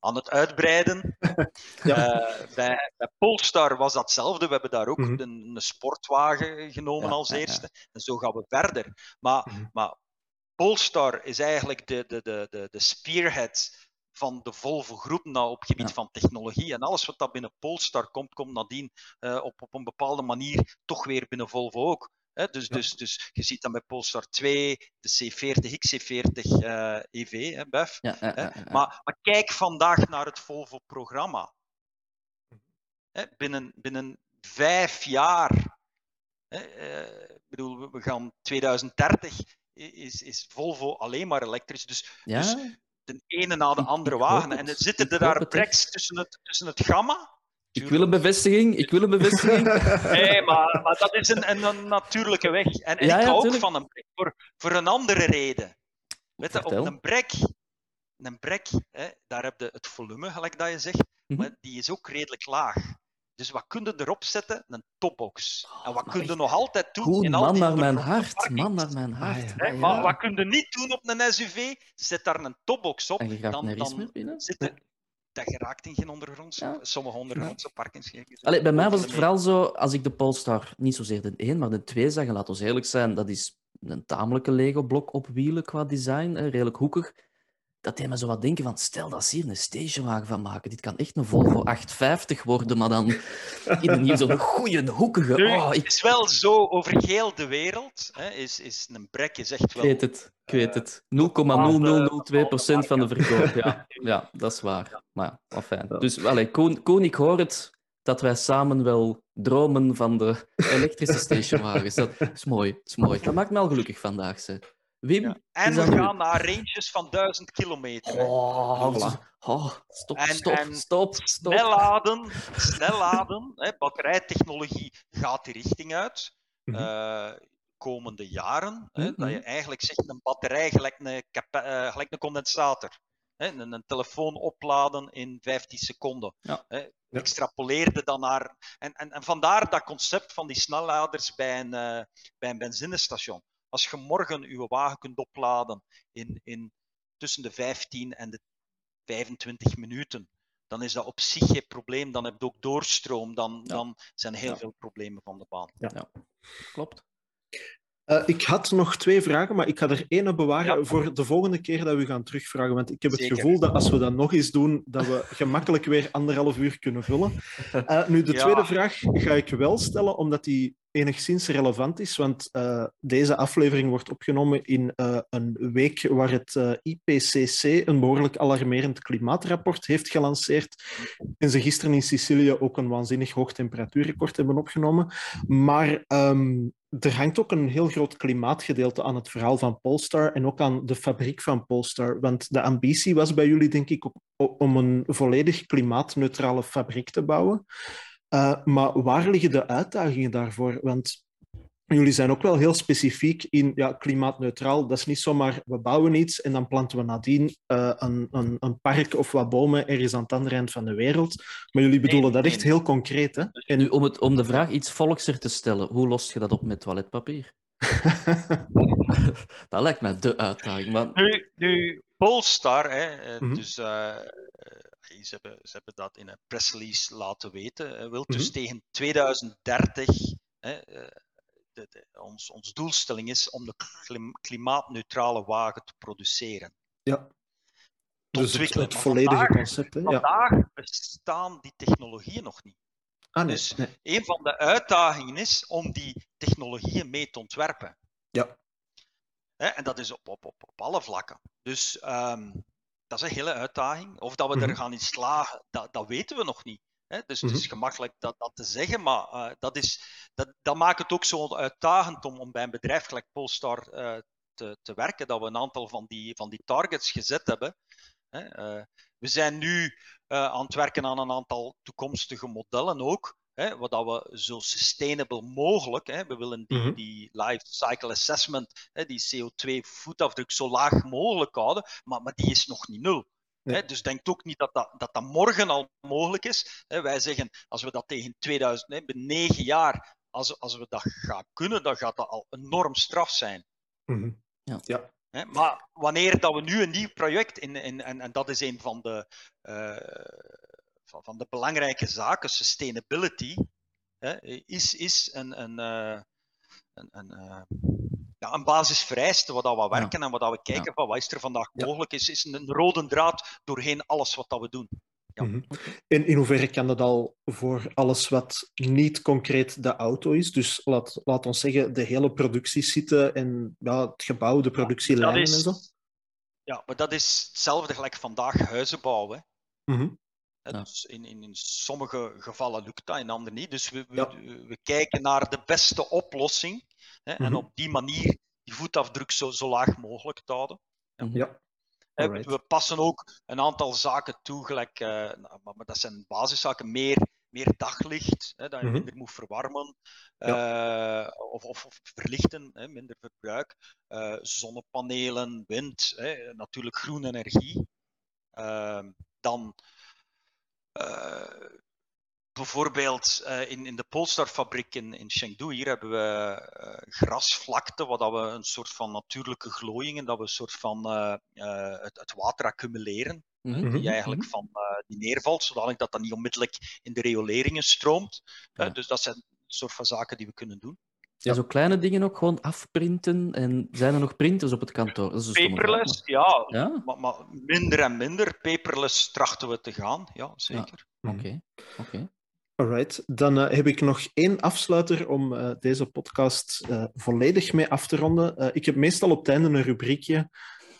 aan het uitbreiden. Ja. Eh, bij, bij Polestar was dat hetzelfde. We hebben daar ook Mhm. een, een sportwagen genomen Ja, als ja. eerste. En zo gaan we verder. Maar, Mhm. maar Polestar is eigenlijk de, de, de, de, de spearhead van de Volvo groep nou, op het gebied van technologie. En alles wat dat binnen Polestar komt, komt nadien eh, op, op een bepaalde manier toch weer binnen Volvo ook. Hè, dus, Ja. dus, dus je ziet dan bij Polestar 2, de C40, XC40 eh, EV, hè. Ja, ja, ja. Maar, maar kijk vandaag naar het Volvo-programma. Hè, Binnen, binnen vijf jaar, hè, eh, bedoel, we- gaan 2030, i- is, is Volvo alleen maar elektrisch. Dus, dus de ene na de andere wagen. En er zitten er daar breks tussen het, tussen het gamma. Ik wil een bevestiging. Ik wil een bevestiging. Nee, maar, maar dat is een, een, een natuurlijke weg. En, en Ja, ik ja, hou ook van een brek voor, voor een andere reden. Weet je, op een brek, een brek hè, daar heb je het volume, gelijk dat je zegt, Mhm. maar die is ook redelijk laag. Dus wat kun je erop zetten? Een topbox. En wat maar kun je nog altijd doen Goed, in al man die naar mijn hart. Man naar mijn hart. Ah, ja. Maar wat kun je niet doen op een SUV? Zet daar een topbox op. En je gaat dan, dan meer binnen? Dat geraakt in geen ondergrondse, Ja. sommige ondergrondse parkings. Allee, bij mij was het vooral zo, als ik de Polestar niet zozeer de 1, maar de 2 zag, en laat ons eerlijk zijn, dat is een tamelijke Lego-blok op wielen qua design, hè, redelijk hoekig. Dat deed me zo wat denken van, stel dat ze hier een stationwagen van maken. Dit kan echt een Volvo 850 worden, maar dan in een, hier zo'n goeie, hoekige... Oh, Het ik is wel zo, over heel de wereld hè, is, is een brek is echt wel... weet het, ik weet eh, het. 0,0002% van de verkoop, ja. Ja, dat is waar. Maar ja, afijn. Dus, allee, Koen, Koen, ik hoor het, dat wij samen wel dromen van de elektrische stationwagens. Dat is mooi, dat is mooi. Dat maakt me al gelukkig vandaag, ze. Wim, Ja. En we gaan naar ranges van 1000 kilometer. hè. Oh, Voilà. oh, stop, En- stop, en stop, stop. Snel laden, snel laden. Hè, batterijtechnologie gaat die richting uit. Mhm. eh, komende jaren. Hè, Mhm. Dat je eigenlijk zegt een batterij gelijk een, eh, gelijk een condensator. Hè, een, een telefoon opladen in 15 seconden. Ja. Hè, Extrapoleerde dan naar. En, en, en vandaar dat concept van die snelladers bij een, eh, bij een benzinestation. Als je morgen je wagen kunt opladen in, in tussen de 15 en de 25 minuten, dan is dat op zich geen probleem. Dan heb je ook doorstroom. Dan, Ja. dan zijn heel Ja. veel problemen van de baan. Klopt. Uh, ik had nog twee vragen, maar ik ga er één bewaren voor de volgende keer dat we gaan terugvragen. Want ik heb het gevoel dat als we dat nog eens doen, dat we gemakkelijk weer anderhalf uur kunnen vullen. Uh, nu, de tweede vraag ga ik wel stellen, omdat die enigszins relevant is, want uh, deze aflevering wordt opgenomen in uh, een week waar het uh, IPCC een behoorlijk alarmerend klimaatrapport heeft gelanceerd en ze gisteren in Sicilië ook een waanzinnig hoog temperatuurrecord hebben opgenomen. Maar um, er hangt ook een heel groot klimaatgedeelte aan het verhaal van Polestar en ook aan de fabriek van Polestar. Want de ambitie was bij jullie, denk ik, om een volledig klimaatneutrale fabriek te bouwen. Uh, maar waar liggen de uitdagingen daarvoor? Want jullie zijn ook wel heel specifiek in ja, klimaatneutraal. Dat is niet zomaar we bouwen iets en dan planten we nadien uh, een, een, een, park of wat bomen ergens aan het andere eind van de wereld. Maar jullie bedoelen dat echt heel concreet. Hè? En... Nu, om, het, om de vraag iets volkser te stellen, hoe lost je dat op met toiletpapier? dat lijkt mij de uitdaging. Maar... Nu, nu Polestar, hè, mm -hmm. dus uh, ze hebben, ze hebben dat in een pressrelease laten weten. Wil dus mm -hmm. tegen 2030 hè, de, de, ons, ons doelstelling is om de klimaatneutrale wagen te produceren. Ja. Dus het, het volledige vandaag, concept. Hè? Vandaag bestaan die technologieën nog niet. Ah, nee, dus nee. een van de uitdagingen is om die technologieën mee te ontwerpen. Ja. Hè, en dat is op, op, op, op alle vlakken. Dus um, dat is een hele uitdaging. Of dat we mm -hmm. er gaan in slagen, dat, dat weten we nog niet. Hè? Dus mm -hmm. het is gemakkelijk dat, dat te zeggen, maar uh, dat, is, dat, dat maakt het ook zo uitdagend om, om bij een bedrijf gelijk Polestar uh, te, te werken, dat we een aantal van die, van die targets gezet hebben. Hè? Uh, we zijn nu aan het werken aan een aantal toekomstige modellen ook. Hè, wat we zo sustainable mogelijk, hè, we willen die, mm -hmm. die life cycle assessment, hè, die CO2-voetafdruk zo laag mogelijk houden, maar, maar die is nog niet nul. Nee. Hè, dus denk ook niet dat dat, dat dat morgen al mogelijk is. Hè, wij zeggen, als we dat tegen 2000, hè, binnen negen jaar, als, als we dat gaan kunnen, dan gaat dat al enorm straf zijn. Mm -hmm. ja. ja. Hè, maar wanneer dat we nu een nieuw project, in, in, en, en dat is een van de, uh, van, van de belangrijke zaken, sustainability, hè, is, is een, een, uh, een, een, uh, ja, een basisvereiste wat we werken ja. en wat we kijken ja. van wat is er vandaag mogelijk is, is een rode draad doorheen alles wat dat we doen. Ja. Mm -hmm. En in hoeverre kan dat al voor alles wat niet concreet de auto is? Dus laat, laat ons zeggen, de hele productie zitten en ja, het gebouw, de productielijnen is, en zo? Ja, maar dat is hetzelfde gelijk vandaag huizen bouwen. Mm -hmm. Ja. Dus in, in, in, sommige gevallen lukt dat, in andere niet. Dus we, we, ja. we kijken naar de beste oplossing hè, mm -hmm. en op die manier die voetafdruk zo, zo laag mogelijk te houden. Ja. ja. We, we passen ook een aantal zaken toe, gelijk, uh, maar, maar, dat zijn basiszaken, meer, meer daglicht, hè, dat je mm -hmm. minder moet verwarmen uh, of, of, of, verlichten, hè, minder verbruik. Uh, zonnepanelen, wind, hè, natuurlijk groene energie. Ehm, dan bijvoorbeeld uh, in, in de Polestar-fabriek in, in Chengdu, hier hebben we uh, grasvlakte, waar dat we een soort van natuurlijke glooiingen, dat we een soort van het, het, water accumuleren, mm -hmm. die eigenlijk van die neervalt, zodanig dat dat niet onmiddellijk in de rioleringen stroomt. Ja. dus dat zijn een soort van zaken die we kunnen doen. Ja, zo kleine dingen ook gewoon afprinten. En zijn er nog printers op het kantoor? Dat is paperless, ja. ja? Maar, maar, minder en minder. Paperless trachten we te gaan, ja, zeker. Oké, oké. Okay. Okay. Alright, dan uh, heb ik nog één afsluiter om uh, deze podcast uh, volledig mee af te ronden. ik heb meestal op het einde een rubriekje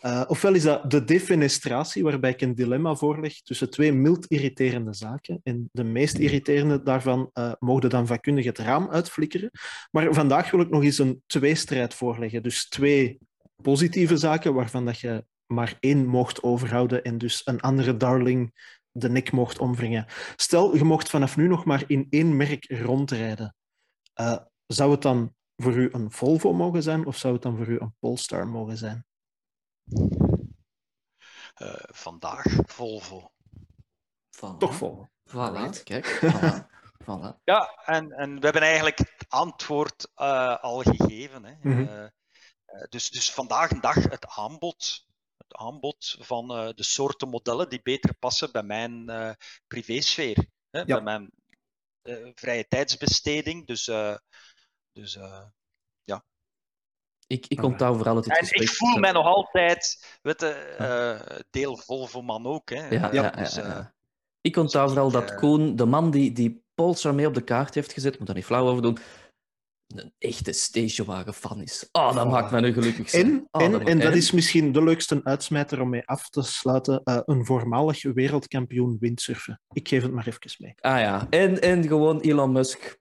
Uh, ofwel is dat de defenestratie, waarbij ik een dilemma voorleg tussen twee mild irriterende zaken. En de meest irriterende daarvan uh, mogen dan vakkundig het raam uitflikkeren. Maar vandaag wil ik nog eens een tweestrijd voorleggen. Dus twee positieve zaken waarvan dat je maar één mocht overhouden en dus een andere darling de nek mocht omwringen. Stel, je mocht vanaf nu nog maar in één merk rondrijden. Uh, zou het dan voor u een Volvo mogen zijn of zou het dan voor u een Polestar mogen zijn? Uh, vandaag Volvo. Voilà. Toch Volvo. Voilà, kijk. Voilà. voilà. Ja, en, en we hebben eigenlijk het antwoord uh, al gegeven. Hè. Mm -hmm. uh, dus, dus vandaag een dag het aanbod. Het aanbod van de soorten modellen die beter passen bij mijn privésfeer. Hè, ja. Bij mijn vrije tijdsbesteding. Dus, dus Ik, ik onthoud vooral het En ik voel mij nog altijd, weet je, uh, deel Volvo-man ook. Hè. Ja, ja, dus, uh, Ik onthoud vooral dat Koen, de man die, die Polestar mee op de kaart heeft gezet, moet daar niet flauw over doen, een echte stationwagen-fan is. Oh, dat maakt me nu gelukkig. En, oh, en, dat, en dat is misschien de leukste uitsmijter om mee af te sluiten. Uh, een voormalig wereldkampioen windsurfen. Ik geef het maar even mee. Ah ja, en, en gewoon Elon Musk.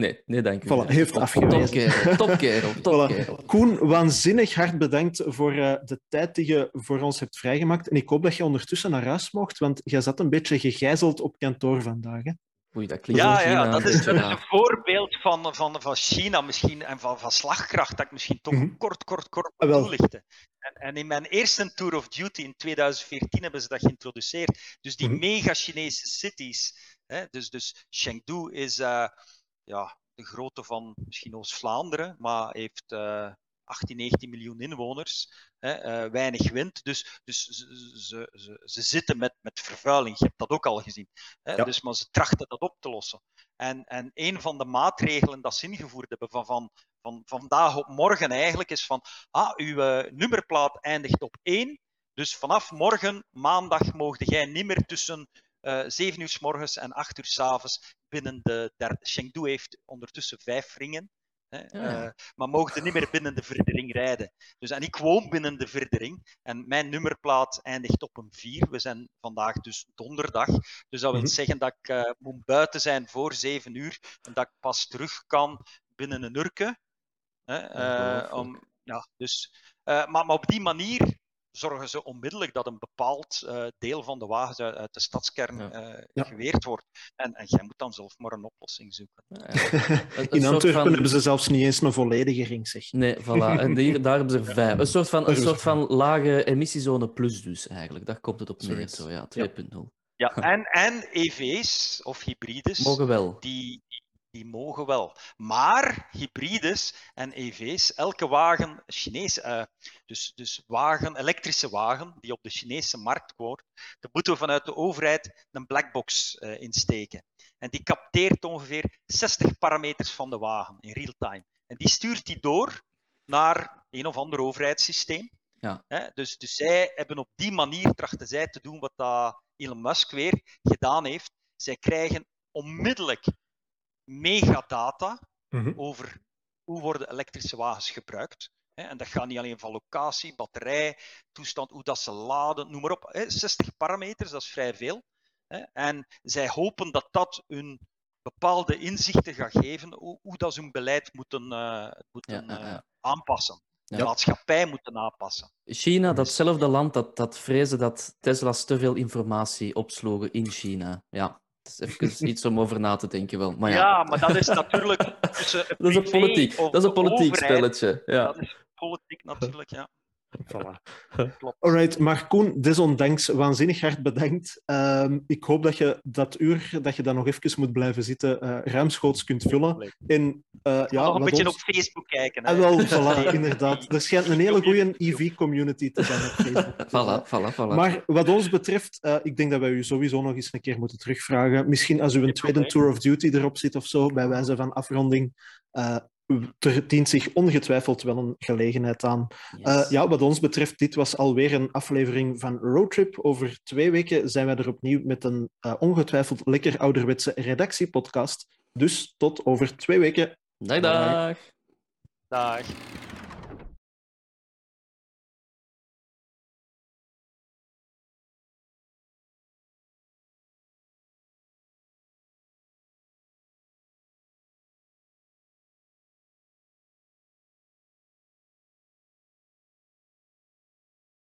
Nee, nee, dank u. Voilà, heeft afgewezen. Topkerel, topkerel, voilà. Koen, waanzinnig hard bedankt voor uh, de tijd die je voor ons hebt vrijgemaakt. En ik hoop dat je ondertussen naar huis mocht, want jij zat een beetje gegijzeld op kantoor vandaag. Hè? Oei, dat klinkt ja, ja, dat is, een voorbeeld van, van, van China misschien en van, van slagkracht dat ik misschien toch mm kort, kort, kort moet toelichten. En, en, in mijn eerste Tour of Duty in 2014 hebben ze dat geïntroduceerd. Dus die mm mega-Chinese cities. Hè, dus, dus Chengdu is uh, ja, de grootte van misschien Oost-Vlaanderen, maar heeft uh, 18, 19 miljoen inwoners, hè, uh, weinig wind. Dus, dus ze, ze, ze, ze, zitten met, met vervuiling. Je hebt dat ook al gezien. Hè, ja. dus, maar ze trachten dat op te lossen. En, en een van de maatregelen dat ze ingevoerd hebben van, van, van vandaag op morgen eigenlijk is van ah, uw uh, nummerplaat eindigt op 1. Dus vanaf morgen, maandag, mogen jij niet meer tussen 7 uur s morgens en 8 uur s avonds binnen de derde. Chengdu heeft ondertussen vijf ringen. Hè, ja. uh, maar mochten niet meer binnen de verdering rijden. Dus, en ik woon binnen de verdering en mijn nummerplaat eindigt op een 4. We zijn vandaag dus donderdag. Dus dat wil -hmm. zeggen dat ik uh, moet buiten zijn voor 7 uur en dat ik pas terug kan binnen een urke. Hè, uh, om, ja, dus, maar, maar op die manier zorgen ze onmiddellijk dat een bepaald uh, deel van de wagens uit, uit de stadskern uh, ja. geweerd wordt. En, en jij moet dan zelf maar een oplossing zoeken. Ja, In Antwerpen van... hebben ze zelfs niet eens een volledige ring, zeg. Nee, voilà. En hier, daar hebben ze vijf. Een soort van, een soort van lage emissiezone plus dus, eigenlijk. Daar komt het op neer, zo, ja. 2.0. Ja, en, en EV's of hybrides, mogen wel. Die, die mogen wel. Maar hybrides en EV's, elke wagen, Chinees, uh, dus, dus wagen, elektrische wagen, die op de Chinese markt wordt, daar moeten we vanuit de overheid een blackbox uh, insteken. En die capteert ongeveer 60 parameters van de wagen in real time. En die stuurt die door naar een of ander overheidssysteem. Ja. Dus, dus zij hebben op die manier trachten zij te doen wat dat Elon Musk weer gedaan heeft. Zij krijgen onmiddellijk megadata mm -hmm. over hoe worden elektrische wagens gebruikt. En dat gaat niet alleen van locatie, batterij, toestand, hoe dat ze laden, noem maar op. 60 parameters, dat is vrij veel. En zij hopen dat dat hun bepaalde inzichten gaat geven hoe, hoe dat ze hun beleid moeten, uh, moeten ja, ja, ja. Uh, aanpassen. De ja. maatschappij moeten aanpassen. China, datzelfde land dat, dat vreesde dat Tesla's te veel informatie opsloegen in China. Ja, is even iets om over na te denken wel. Maar ja. ja, maar dat is natuurlijk dat is een politiek, dat is een politiek spelletje. Ja. Dat is politiek natuurlijk, ja. Voilà. Alright, maar Koen, desondanks waanzinnig hard bedankt. Um, ik hoop dat je dat uur dat je daar nog even moet blijven zitten, uh, ruimschoots kunt vullen. En, uh, ja, nog een beetje ons... op Facebook kijken. Hè? En ah, wel, voilà, inderdaad. Er schijnt een hele goede EV-community te zijn op Facebook. voilà, voilà, voilà. Maar wat ons betreft, uh, ik denk dat wij u sowieso nog eens een keer moeten terugvragen. Misschien als u een tweede Tour of Duty erop zit of zo, bij wijze van afronding er dient zich ongetwijfeld wel een gelegenheid aan. Yes. Uh, ja, wat ons betreft, dit was alweer een aflevering van Roadtrip. Over twee weken zijn wij er opnieuw met een uh, ongetwijfeld lekker ouderwetse redactiepodcast. Dus tot over twee weken. Dag, dag. Dag.